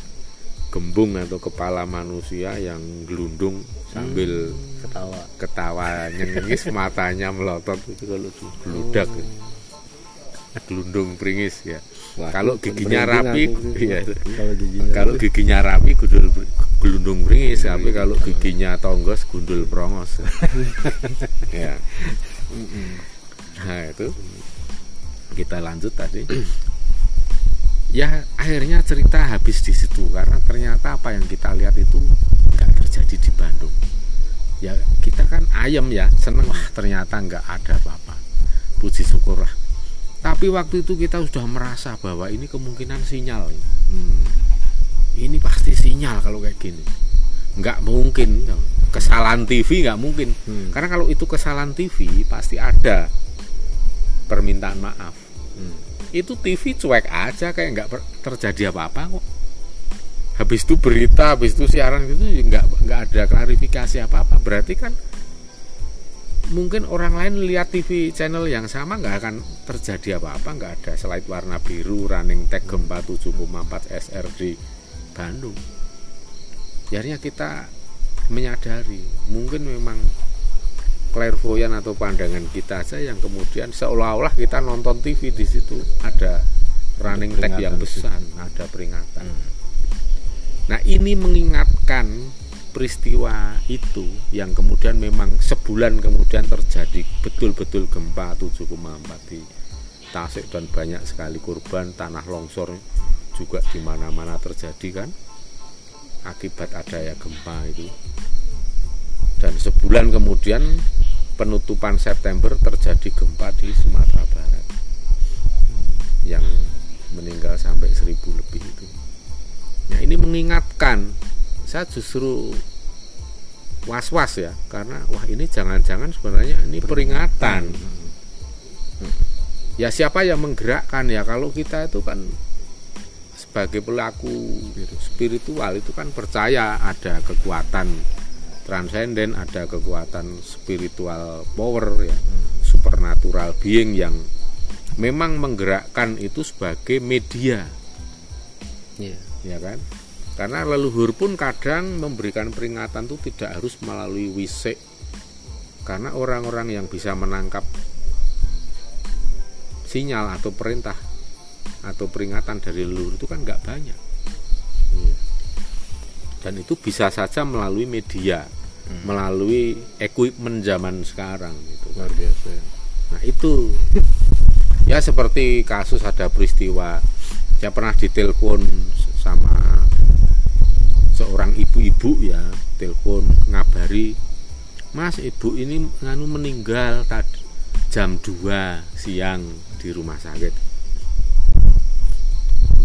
gembung atau kepala manusia yang gelundung sambil ketawa. ketawa nyengis matanya melotot. Itu kalau di geludak. Gelundung pringis ya Wah, kalau itu giginya rapi iya. kalau giginya kalau giginya rapi gundul gelundung ringis tapi kalau giginya tonggos gundul prongos. Ya nah itu. Kita lanjut tadi. Ya akhirnya cerita habis di situ. Karena ternyata apa yang kita lihat itu nggak terjadi di Bandung. Ya kita kan ayam ya seneng. Wah ternyata nggak ada apa-apa. Puji syukurlah tapi waktu itu kita sudah merasa bahwa ini kemungkinan sinyal Hmm. ini pasti sinyal kalau kayak gini nggak mungkin kesalahan TV nggak mungkin Hmm. karena kalau itu kesalahan TV pasti ada permintaan maaf Hmm. itu TV cuek aja kayak nggak per- terjadi apa-apa kok habis itu berita habis itu siaran itu nggak nggak ada klarifikasi apa-apa berarti kan mungkin orang lain lihat TV channel yang sama nggak akan terjadi apa-apa nggak ada slide warna biru running tag gempa 7,4 SR di Bandung. Akhirnya kita menyadari mungkin memang clairvoyant atau pandangan kita aja yang kemudian seolah-olah kita nonton TV di situ ada running tag yang besar ada peringatan. Nah ini mengingatkan peristiwa itu yang kemudian memang sebulan kemudian terjadi betul-betul gempa 7,4 di Tasik dan banyak sekali korban tanah longsor juga di mana-mana terjadi kan? Akibat adanya gempa itu. Dan sebulan kemudian penutupan September terjadi gempa di Sumatera Barat yang meninggal sampai seribu lebih itu. Nah ini mengingatkan saya justru was-was ya karena wah ini jangan-jangan sebenarnya ini peringatan. Ya siapa yang menggerakkan ya? Kalau kita itu kan sebagai pelaku spiritual. itu kan percaya ada kekuatan transenden ada kekuatan spiritual power ya supernatural being yang memang menggerakkan itu sebagai media. Iya. ya kan karena leluhur pun kadang memberikan peringatan itu tidak harus melalui wisik. Karena orang-orang yang bisa menangkap sinyal atau perintah atau peringatan dari leluhur itu kan nggak banyak. Dan itu bisa saja melalui media melalui equipment zaman sekarang gitu luar biasa. Nah itu. Ya seperti kasus ada peristiwa saya pernah ditelepon sama seorang ibu-ibu ya telepon ngabari Mas ibu ini nganu meninggal tadi jam 2 siang di rumah sakit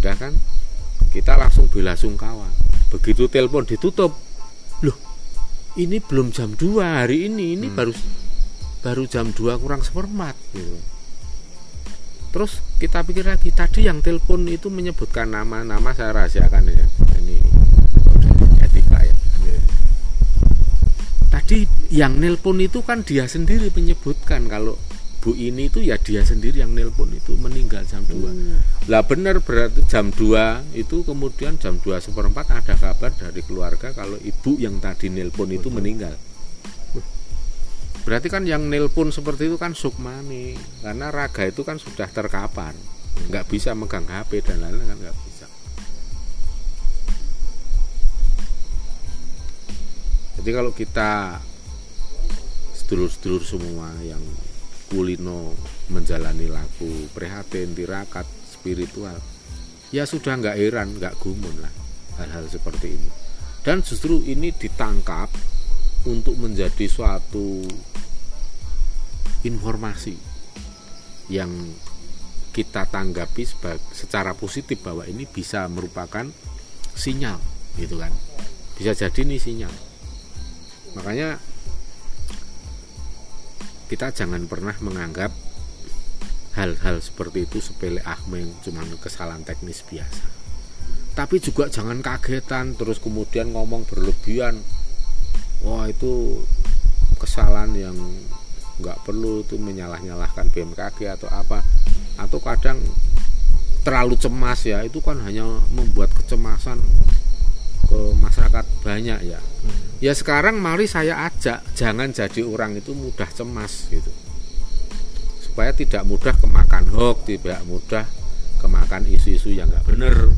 udah kan kita langsung bela sungkawa begitu telepon ditutup loh ini belum jam 2 hari ini ini baru baru jam 2 kurang seperempat gitu. Terus kita pikir lagi tadi yang telepon itu menyebutkan nama-nama saya rahasiakan ya. Ini etika ya. Tadi yang nelpon itu kan dia sendiri menyebutkan kalau Bu ini itu ya dia sendiri yang nelpon itu meninggal jam 2 Lah benar berarti jam 2 itu kemudian jam 2 seperempat ada kabar dari keluarga kalau ibu yang tadi nelpon itu meninggal. Berarti kan yang nelpon seperti itu kan sukmani karena raga itu kan sudah terkapar, nggak bisa megang HP dan lain-lain kan nggak bisa. Jadi kalau kita sedulur-sedulur semua yang kulino menjalani laku prihatin, tirakat, spiritual, ya sudah nggak heran, nggak gumun lah hal-hal seperti ini. Dan justru ini ditangkap untuk menjadi suatu informasi yang kita tanggapi secara positif bahwa ini bisa merupakan sinyal gitu kan bisa jadi ini sinyal makanya kita jangan pernah menganggap hal-hal seperti itu sepele ahmeng cuman kesalahan teknis biasa. Tapi juga jangan kagetan terus kemudian ngomong berlebihan. Wah itu kesalahan yang nggak perlu itu menyalah-nyalahkan BMKG atau apa. Atau kadang terlalu cemas ya itu kan hanya membuat kecemasan ke masyarakat banyak ya ya sekarang mari saya ajak jangan jadi orang itu mudah cemas gitu. Supaya tidak mudah kemakan hoax tidak mudah kemakan isu-isu yang nggak benar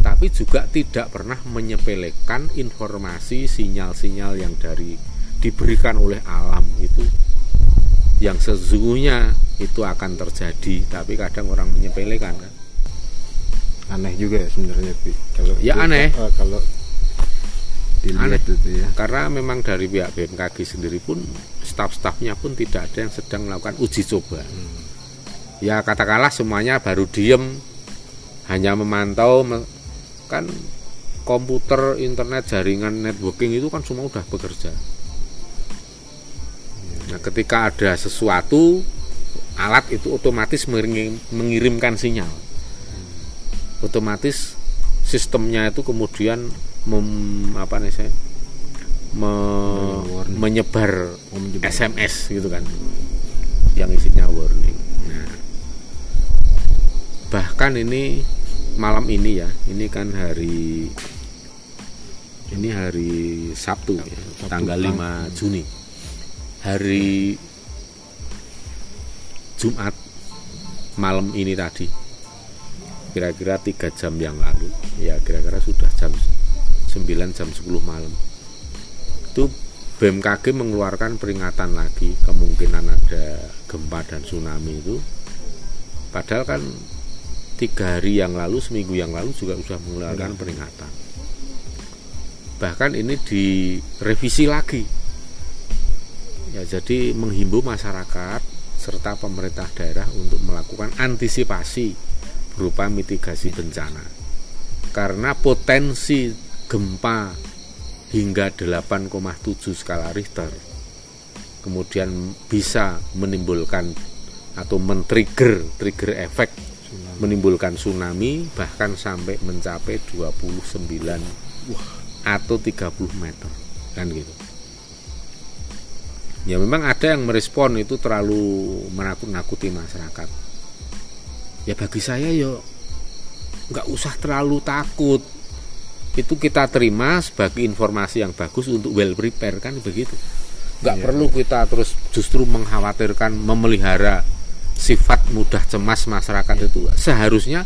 tapi juga tidak pernah menyepelekan informasi sinyal-sinyal yang dari diberikan oleh alam itu. Yang sesungguhnya itu akan terjadi tapi kadang orang menyepelekan kan? Aneh juga ya sebenarnya kalau Ya, itu- aneh. eh, kalau dilihat itu ya. Karena memang dari pihak BMKG sendiri pun staf-stafnya pun tidak ada yang sedang melakukan uji coba. Ya katakanlah semuanya baru diem hanya memantau me- kan komputer internet jaringan networking itu kan semua udah bekerja. Nah ketika ada sesuatu alat itu otomatis mengirim- mengirimkan sinyal. Otomatis sistemnya itu kemudian mem, apa nih saya? Me- menyebar Oh, menyebar. SMS gitu kan. Yang isinya warning. Nah, bahkan ini malam ini ya ini kan hari ini hari Sabtu, ya, Sabtu, tanggal tang- 5 Juni. Hari Jumat malam ini tadi. Kira-kira tiga jam yang lalu. Ya kira-kira sudah jam 9 jam 10 malam. Itu BMKG mengeluarkan peringatan lagi kemungkinan ada gempa dan tsunami itu. Padahal kan tiga hari yang lalu seminggu yang lalu juga sudah mengeluarkan peringatan. Bahkan ini direvisi lagi. Ya jadi menghimbau masyarakat serta pemerintah daerah untuk melakukan antisipasi berupa mitigasi bencana. Karena potensi gempa hingga 8,7 skala Richter kemudian bisa menimbulkan atau men-trigger trigger efek menimbulkan tsunami bahkan sampai mencapai 29 atau 30 meter kan gitu. Ya memang ada yang merespon itu terlalu menakut-nakuti masyarakat. Ya bagi saya yo nggak usah terlalu takut itu kita terima sebagai informasi yang bagus untuk well prepare kan begitu nggak Iya. perlu kita terus justru mengkhawatirkan memelihara sifat mudah cemas masyarakat itu seharusnya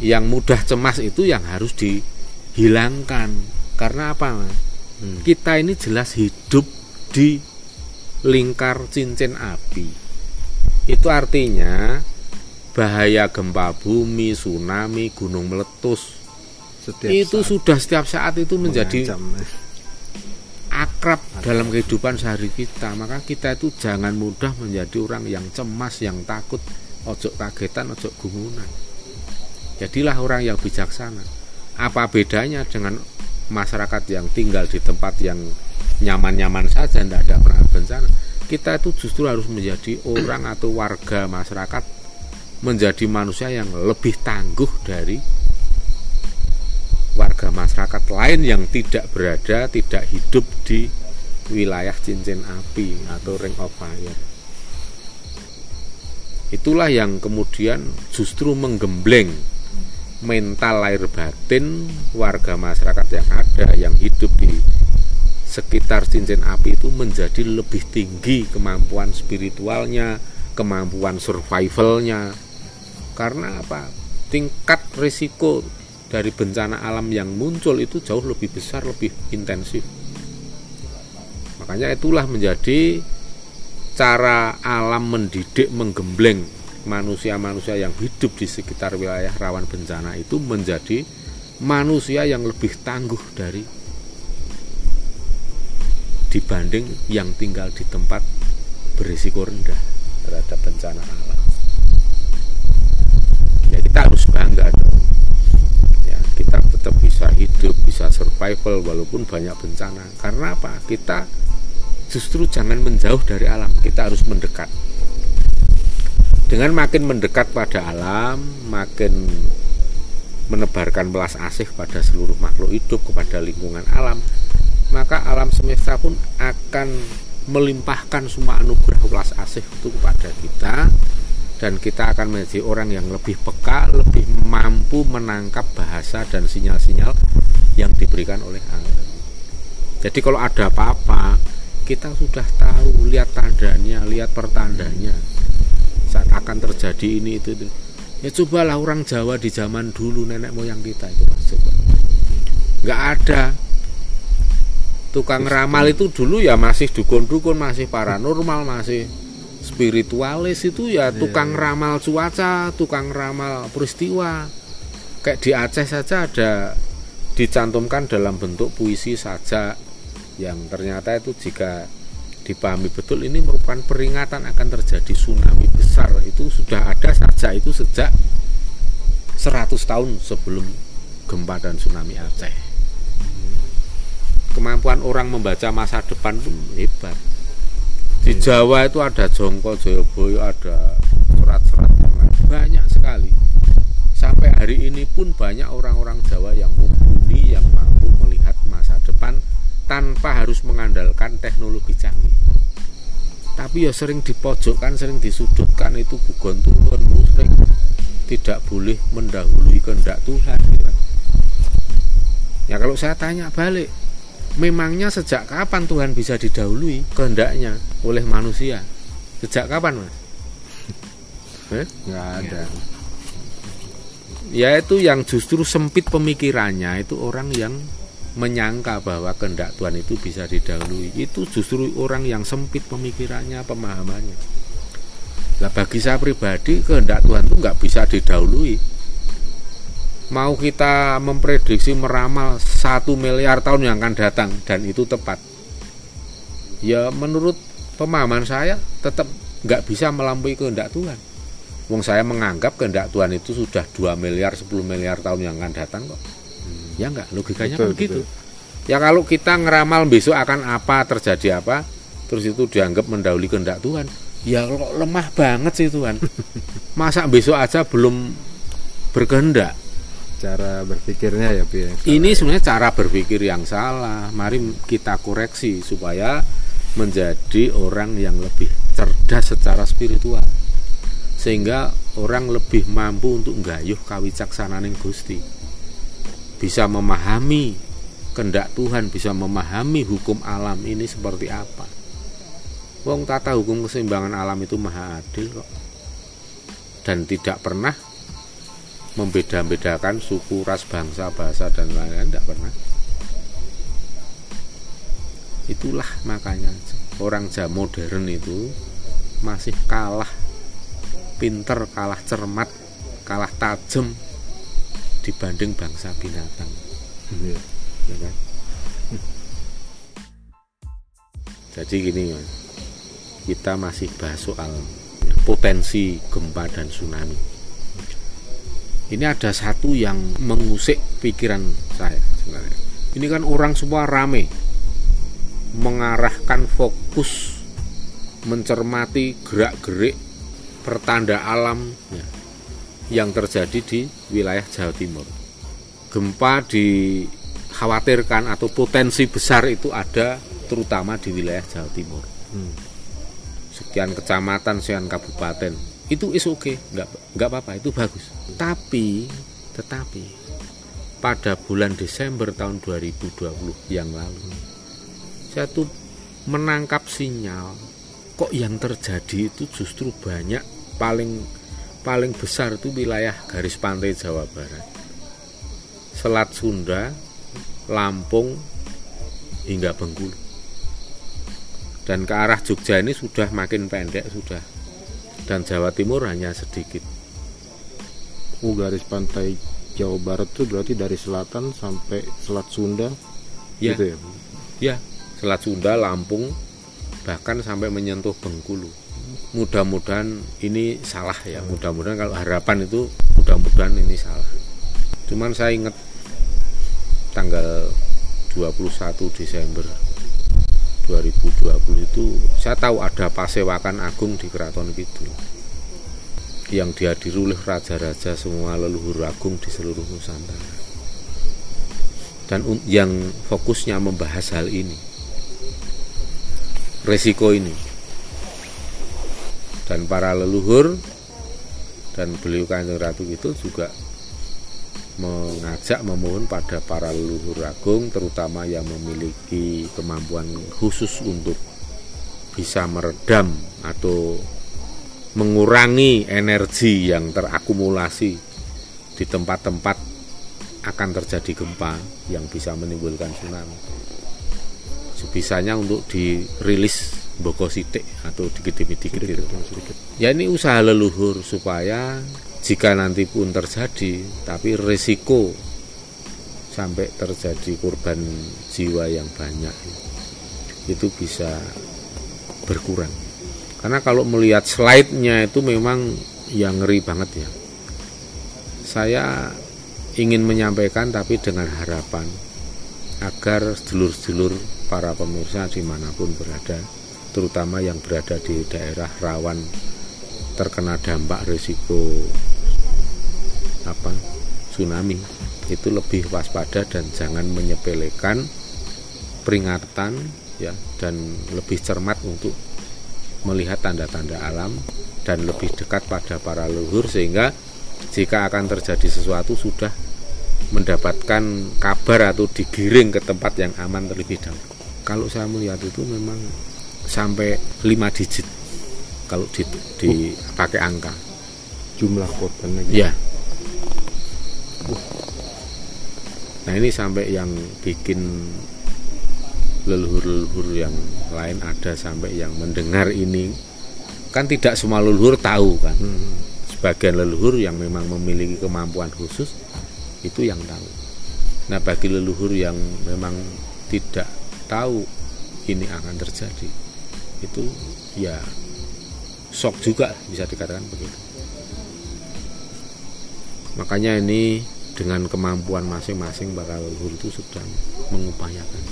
yang mudah cemas itu yang harus dihilangkan karena apa? Hmm. kita ini jelas hidup di lingkar cincin api itu artinya bahaya gempa bumi tsunami gunung meletus setiap itu saat. sudah setiap saat itu menjadi mengancam, eh. akrab dalam kehidupan sehari kita. Maka kita itu jangan mudah menjadi orang yang cemas yang takut ojo kagetan ojo gumunan jadilah orang yang bijaksana. Apa bedanya dengan masyarakat yang tinggal di tempat yang nyaman-nyaman saja tidak ada pernah bencana? Kita itu justru harus menjadi orang atau warga masyarakat menjadi manusia yang lebih tangguh dari warga masyarakat lain yang tidak berada, tidak hidup di wilayah cincin api atau ring of fire. Itulah yang kemudian justru menggembleng mental lahir batin warga masyarakat yang ada yang hidup di sekitar cincin api itu menjadi lebih tinggi kemampuan spiritualnya, kemampuan survivalnya. Karena apa? Tingkat risiko dari bencana alam yang muncul itu jauh lebih besar, lebih intensif. Makanya itulah menjadi cara alam mendidik, menggembleng manusia-manusia yang hidup di sekitar wilayah rawan bencana itu menjadi manusia yang lebih tangguh dari dibanding yang tinggal di tempat berisiko rendah terhadap bencana alam. Ya kita harus bangga dong kita tetap bisa hidup bisa survival walaupun banyak bencana. Karena apa? Kita justru jangan menjauh dari alam. Kita harus mendekat. Dengan makin mendekat pada alam makin menebarkan belas asih pada seluruh makhluk hidup kepada lingkungan alam maka alam semesta pun akan melimpahkan semua anugerah belas asih itu kepada kita dan kita akan menjadi orang yang lebih peka, lebih mampu menangkap bahasa dan sinyal-sinyal yang diberikan oleh alam. Jadi kalau ada apa-apa, kita sudah tahu, lihat tandanya, lihat pertandanya. Saat akan terjadi ini itu, itu. ya cobalah orang Jawa di zaman dulu nenek moyang kita itu mas coba nggak ada tukang ramal itu dulu ya masih dukun-dukun masih paranormal masih spiritualis itu ya tukang ramal cuaca tukang ramal peristiwa. Kayak di Aceh saja ada dicantumkan dalam bentuk puisi saja yang ternyata itu jika dipahami betul ini merupakan peringatan akan terjadi tsunami besar. Itu sudah ada saja itu sejak 100 tahun sebelum gempa dan tsunami Aceh. Kemampuan orang membaca masa depan pun hebat di Jawa itu ada Jongko Joyoboyo ada serat-serat banyak sekali. Sampai hari ini pun banyak orang-orang Jawa yang mumpuni yang mampu melihat masa depan tanpa harus mengandalkan teknologi canggih. Tapi ya sering dipojokkan sering disudutkan itu bukan Tuhan sering tidak boleh mendahului kehendak Tuhan gitu kan. ya kalau saya tanya balik memangnya sejak kapan Tuhan bisa didahului kehendaknya oleh manusia? Sejak kapan mas? Eh? nggak ada. Ya itu yang justru sempit pemikirannya itu orang yang menyangka bahwa kehendak Tuhan itu bisa didahului. Itu justru orang yang sempit pemikirannya pemahamannya. Lah bagi saya pribadi kehendak Tuhan itu nggak bisa didahului mau kita memprediksi meramal satu miliar tahun yang akan datang dan itu tepat. Ya menurut pemahaman saya tetap nggak bisa melampaui kehendak Tuhan. Wong saya menganggap kehendak Tuhan itu sudah 2 miliar 10 miliar tahun yang akan datang kok. Ya enggak logikanya Betul, kan begitu ya kalau kita ngeramal besok akan apa terjadi apa terus itu dianggap mendahului kehendak Tuhan. Ya kok lemah banget sih Tuhan. Masa besok aja belum berkehendak cara berpikirnya ya Pi, salah. ini sebenarnya cara berpikir yang salah mari kita koreksi supaya menjadi orang yang lebih cerdas secara spiritual sehingga orang lebih mampu untuk nggayuh kawicaksanan Gusti bisa memahami kehendak Tuhan, bisa memahami hukum alam ini seperti apa. Wong tata hukum keseimbangan alam itu maha adil kok. Dan tidak pernah membeda-bedakan suku, ras, bangsa, bahasa dan lain-lain tidak pernah. Itulah makanya orang Jawa modern itu masih kalah pinter, kalah cermat, kalah tajam dibanding bangsa binatang Iya. ya kan? jadi gini kita masih bahas soal potensi gempa dan tsunami ini ada satu yang mengusik pikiran saya sebenarnya ini kan orang semua rame mengarahkan fokus mencermati gerak-gerik pertanda alam ya, yang terjadi di wilayah Jawa Timur. Gempa dikhawatirkan atau potensi besar itu ada terutama di wilayah Jawa Timur. Hmm. Sekian kecamatan, sekian kabupaten. Itu is oke, okay. nggak nggak apa-apa, itu bagus. Tapi tetapi pada bulan Desember tahun 2020 yang lalu saya tuh menangkap sinyal kok yang terjadi itu justru banyak paling paling besar itu wilayah garis pantai Jawa Barat. Selat Sunda, Lampung hingga Bengkulu. Dan ke arah Jogja ini sudah makin pendek sudah. Dan Jawa Timur hanya sedikit. Oh, garis pantai Jawa Barat tuh berarti dari selatan sampai Selat Sunda Ya. gitu ya. Ya, Selat Sunda, Lampung bahkan sampai menyentuh Bengkulu. Mudah-mudahan ini salah ya. Mudah-mudahan kalau harapan itu mudah-mudahan ini salah. Cuman saya ingat tanggal 21 Desember 2020 itu saya tahu ada pasewakan agung di Keraton Kidul yang dihadiri oleh raja-raja semua leluhur agung di seluruh Nusantara. Dan yang fokusnya membahas hal ini resiko ini dan para leluhur dan beliau kanjeng ratu itu juga mengajak memohon pada para leluhur agung terutama yang memiliki kemampuan khusus untuk bisa meredam atau mengurangi energi yang terakumulasi di tempat-tempat akan terjadi gempa yang bisa menimbulkan tsunami. Sebisanya untuk dirilis boko sidik atau dikit demi dikit. Ya ini usaha leluhur supaya jika nanti pun terjadi, tapi risiko sampai terjadi korban jiwa yang banyak itu bisa berkurang. Karena kalau melihat slide-nya itu memang yang ngeri banget ya. Saya ingin menyampaikan tapi dengan harapan agar sedulur-sedulur para pemirsa di mana pun berada terutama yang berada di daerah rawan terkena dampak risiko apa tsunami itu lebih waspada dan jangan menyepelekan peringatan ya dan lebih cermat untuk melihat tanda-tanda alam dan lebih dekat pada para leluhur sehingga jika akan terjadi sesuatu sudah mendapatkan kabar atau digiring ke tempat yang aman terlebih dahulu. Kalau saya melihat itu memang sampai 5 digit kalau di, dipakai angka jumlah korbannya gitu. ya nah ini sampai yang bikin leluhur-leluhur yang lain ada sampai yang mendengar ini. Kan tidak semua leluhur tahu kan. Hmm. sebagian leluhur yang memang memiliki kemampuan khusus itu yang tahu. Nah bagi leluhur yang memang tidak tahu ini akan terjadi itu ya shock juga bisa dikatakan begitu. Makanya ini dengan kemampuan masing-masing bakal leluhur itu sudah mengupayakan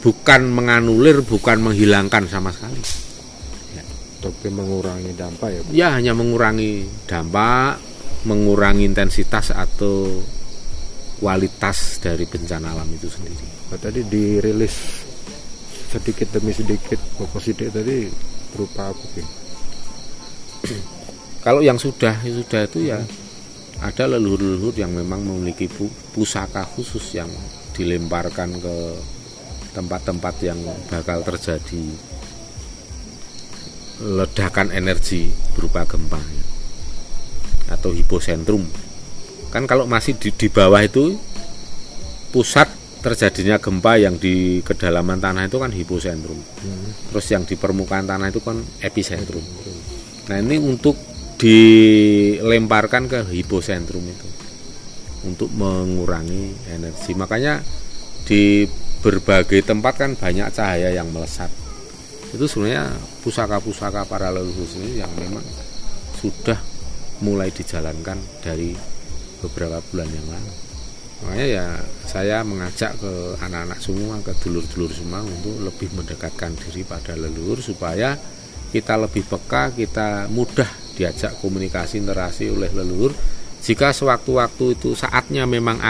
bukan menganulir bukan menghilangkan sama sekali ya. tapi mengurangi dampak ya ya hanya mengurangi dampak mengurangi intensitas atau kualitas dari bencana alam itu sendiri. Nah, tadi dirilis sedikit demi sedikit sidik tadi berupa apa? Kalau yang sudah sudah itu ya ada leluhur-leluhur yang memang memiliki pusaka khusus yang dilemparkan ke tempat-tempat yang bakal terjadi ledakan energi berupa gempa atau hipocentrum kan kalau masih di, di bawah itu pusat terjadinya gempa yang di kedalaman tanah itu kan hipocentrum. Hmm. Terus yang di permukaan tanah itu kan epicentrum. Nah, ini untuk dilemparkan ke hipocentrum itu untuk mengurangi energi. Makanya di berbagai tempat kan banyak cahaya yang melesat. Itu sebenarnya pusaka-pusaka para leluhur ini yang memang sudah mulai dijalankan dari beberapa bulan yang lalu makanya ya saya mengajak ke anak-anak semua ke dulur-dulur semua untuk lebih mendekatkan diri pada leluhur supaya kita lebih peka kita mudah diajak komunikasi interaksi oleh leluhur jika sewaktu-waktu itu saatnya memang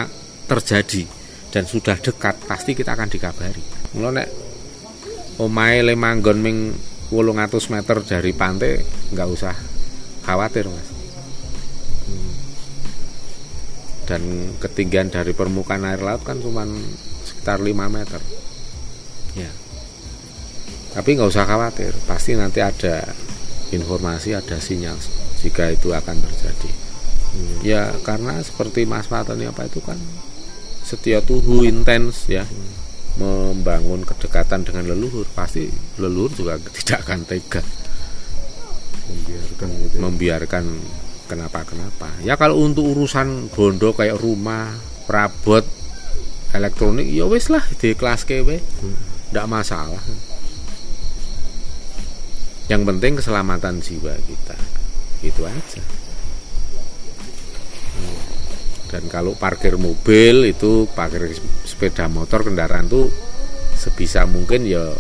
terjadi dan sudah dekat pasti kita akan dikabari. Mulai nek omae lemanggon ming 800 meter dari pantai nggak usah khawatir mas. Dan ketinggian dari permukaan air laut kan cuma sekitar 5 meter. Ya. Tapi nggak usah khawatir pasti nanti ada informasi ada sinyal jika itu akan terjadi hmm. ya karena seperti Mas Fatoni apa itu kan setiap tuhu intens ya hmm. membangun kedekatan dengan leluhur pasti leluhur juga tidak akan tega membiarkan gitu ya. membiarkan kenapa-kenapa. Ya kalau untuk urusan bondo kayak rumah, perabot, elektronik, ya wes lah di kelas kewe, tidak masalah. Yang penting keselamatan jiwa kita, itu aja. Dan kalau parkir mobil itu parkir sepeda motor kendaraan tuh sebisa mungkin ya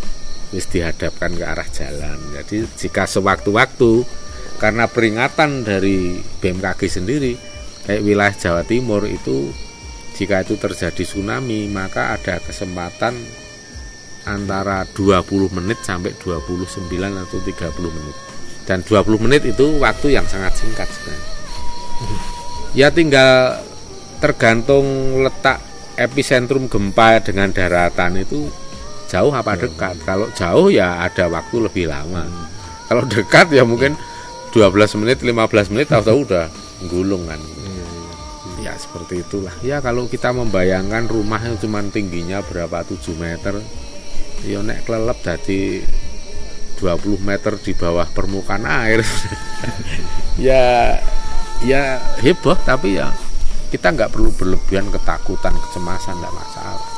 wis dihadapkan ke arah jalan. Jadi jika sewaktu-waktu karena peringatan dari BMKG sendiri kayak wilayah Jawa Timur itu jika itu terjadi tsunami maka ada kesempatan antara 20 menit sampai 29 atau 30 menit. Dan 20 menit itu waktu yang sangat singkat sebenarnya. Ya tinggal tergantung letak epicentrum gempa dengan daratan itu jauh apa dekat. Kalau jauh ya ada waktu lebih lama. Kalau dekat ya mungkin 12 menit 15 menit tahu-tahu udah gulung kan. Iya, iya. ya seperti itulah. Ya kalau kita membayangkan rumah yang cuma tingginya berapa? 7 meter ya nek kelelep jadi 20 meter di bawah permukaan air. Ya ya heboh tapi ya kita nggak perlu berlebihan ketakutan kecemasan nggak masalah.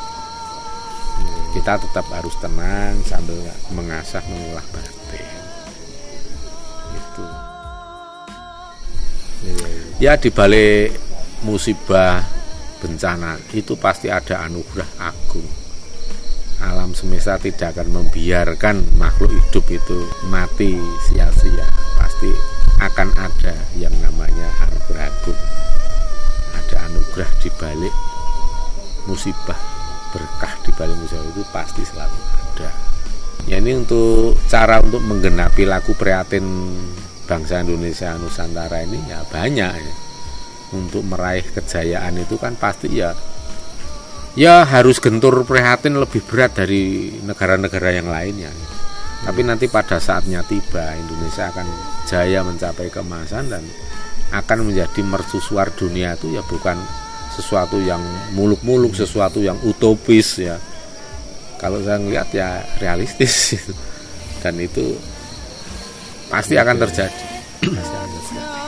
Kita tetap harus tenang sambil mengasah mengolah batin itu ya di balik musibah bencana itu pasti ada anugerah agung alam semesta tidak akan membiarkan makhluk hidup itu mati sia-sia. Pasti akan ada yang namanya anugerah agung. Ada anugerah di balik musibah berkah di balik musibah itu pasti selalu ada. Ya ini untuk cara untuk menggenapi lagu prihatin bangsa Indonesia Nusantara ini ya banyak ya. Untuk meraih kejayaan itu kan pasti ya ya harus gentur prihatin lebih berat dari negara-negara yang lainnya tapi nanti pada saatnya tiba Indonesia akan jaya mencapai kemasan dan akan menjadi mercusuar dunia itu ya bukan sesuatu yang muluk-muluk sesuatu yang utopis ya. Kalau saya ngelihat ya realistis. Dan itu pasti akan terjadi. Pasti akan terjadi.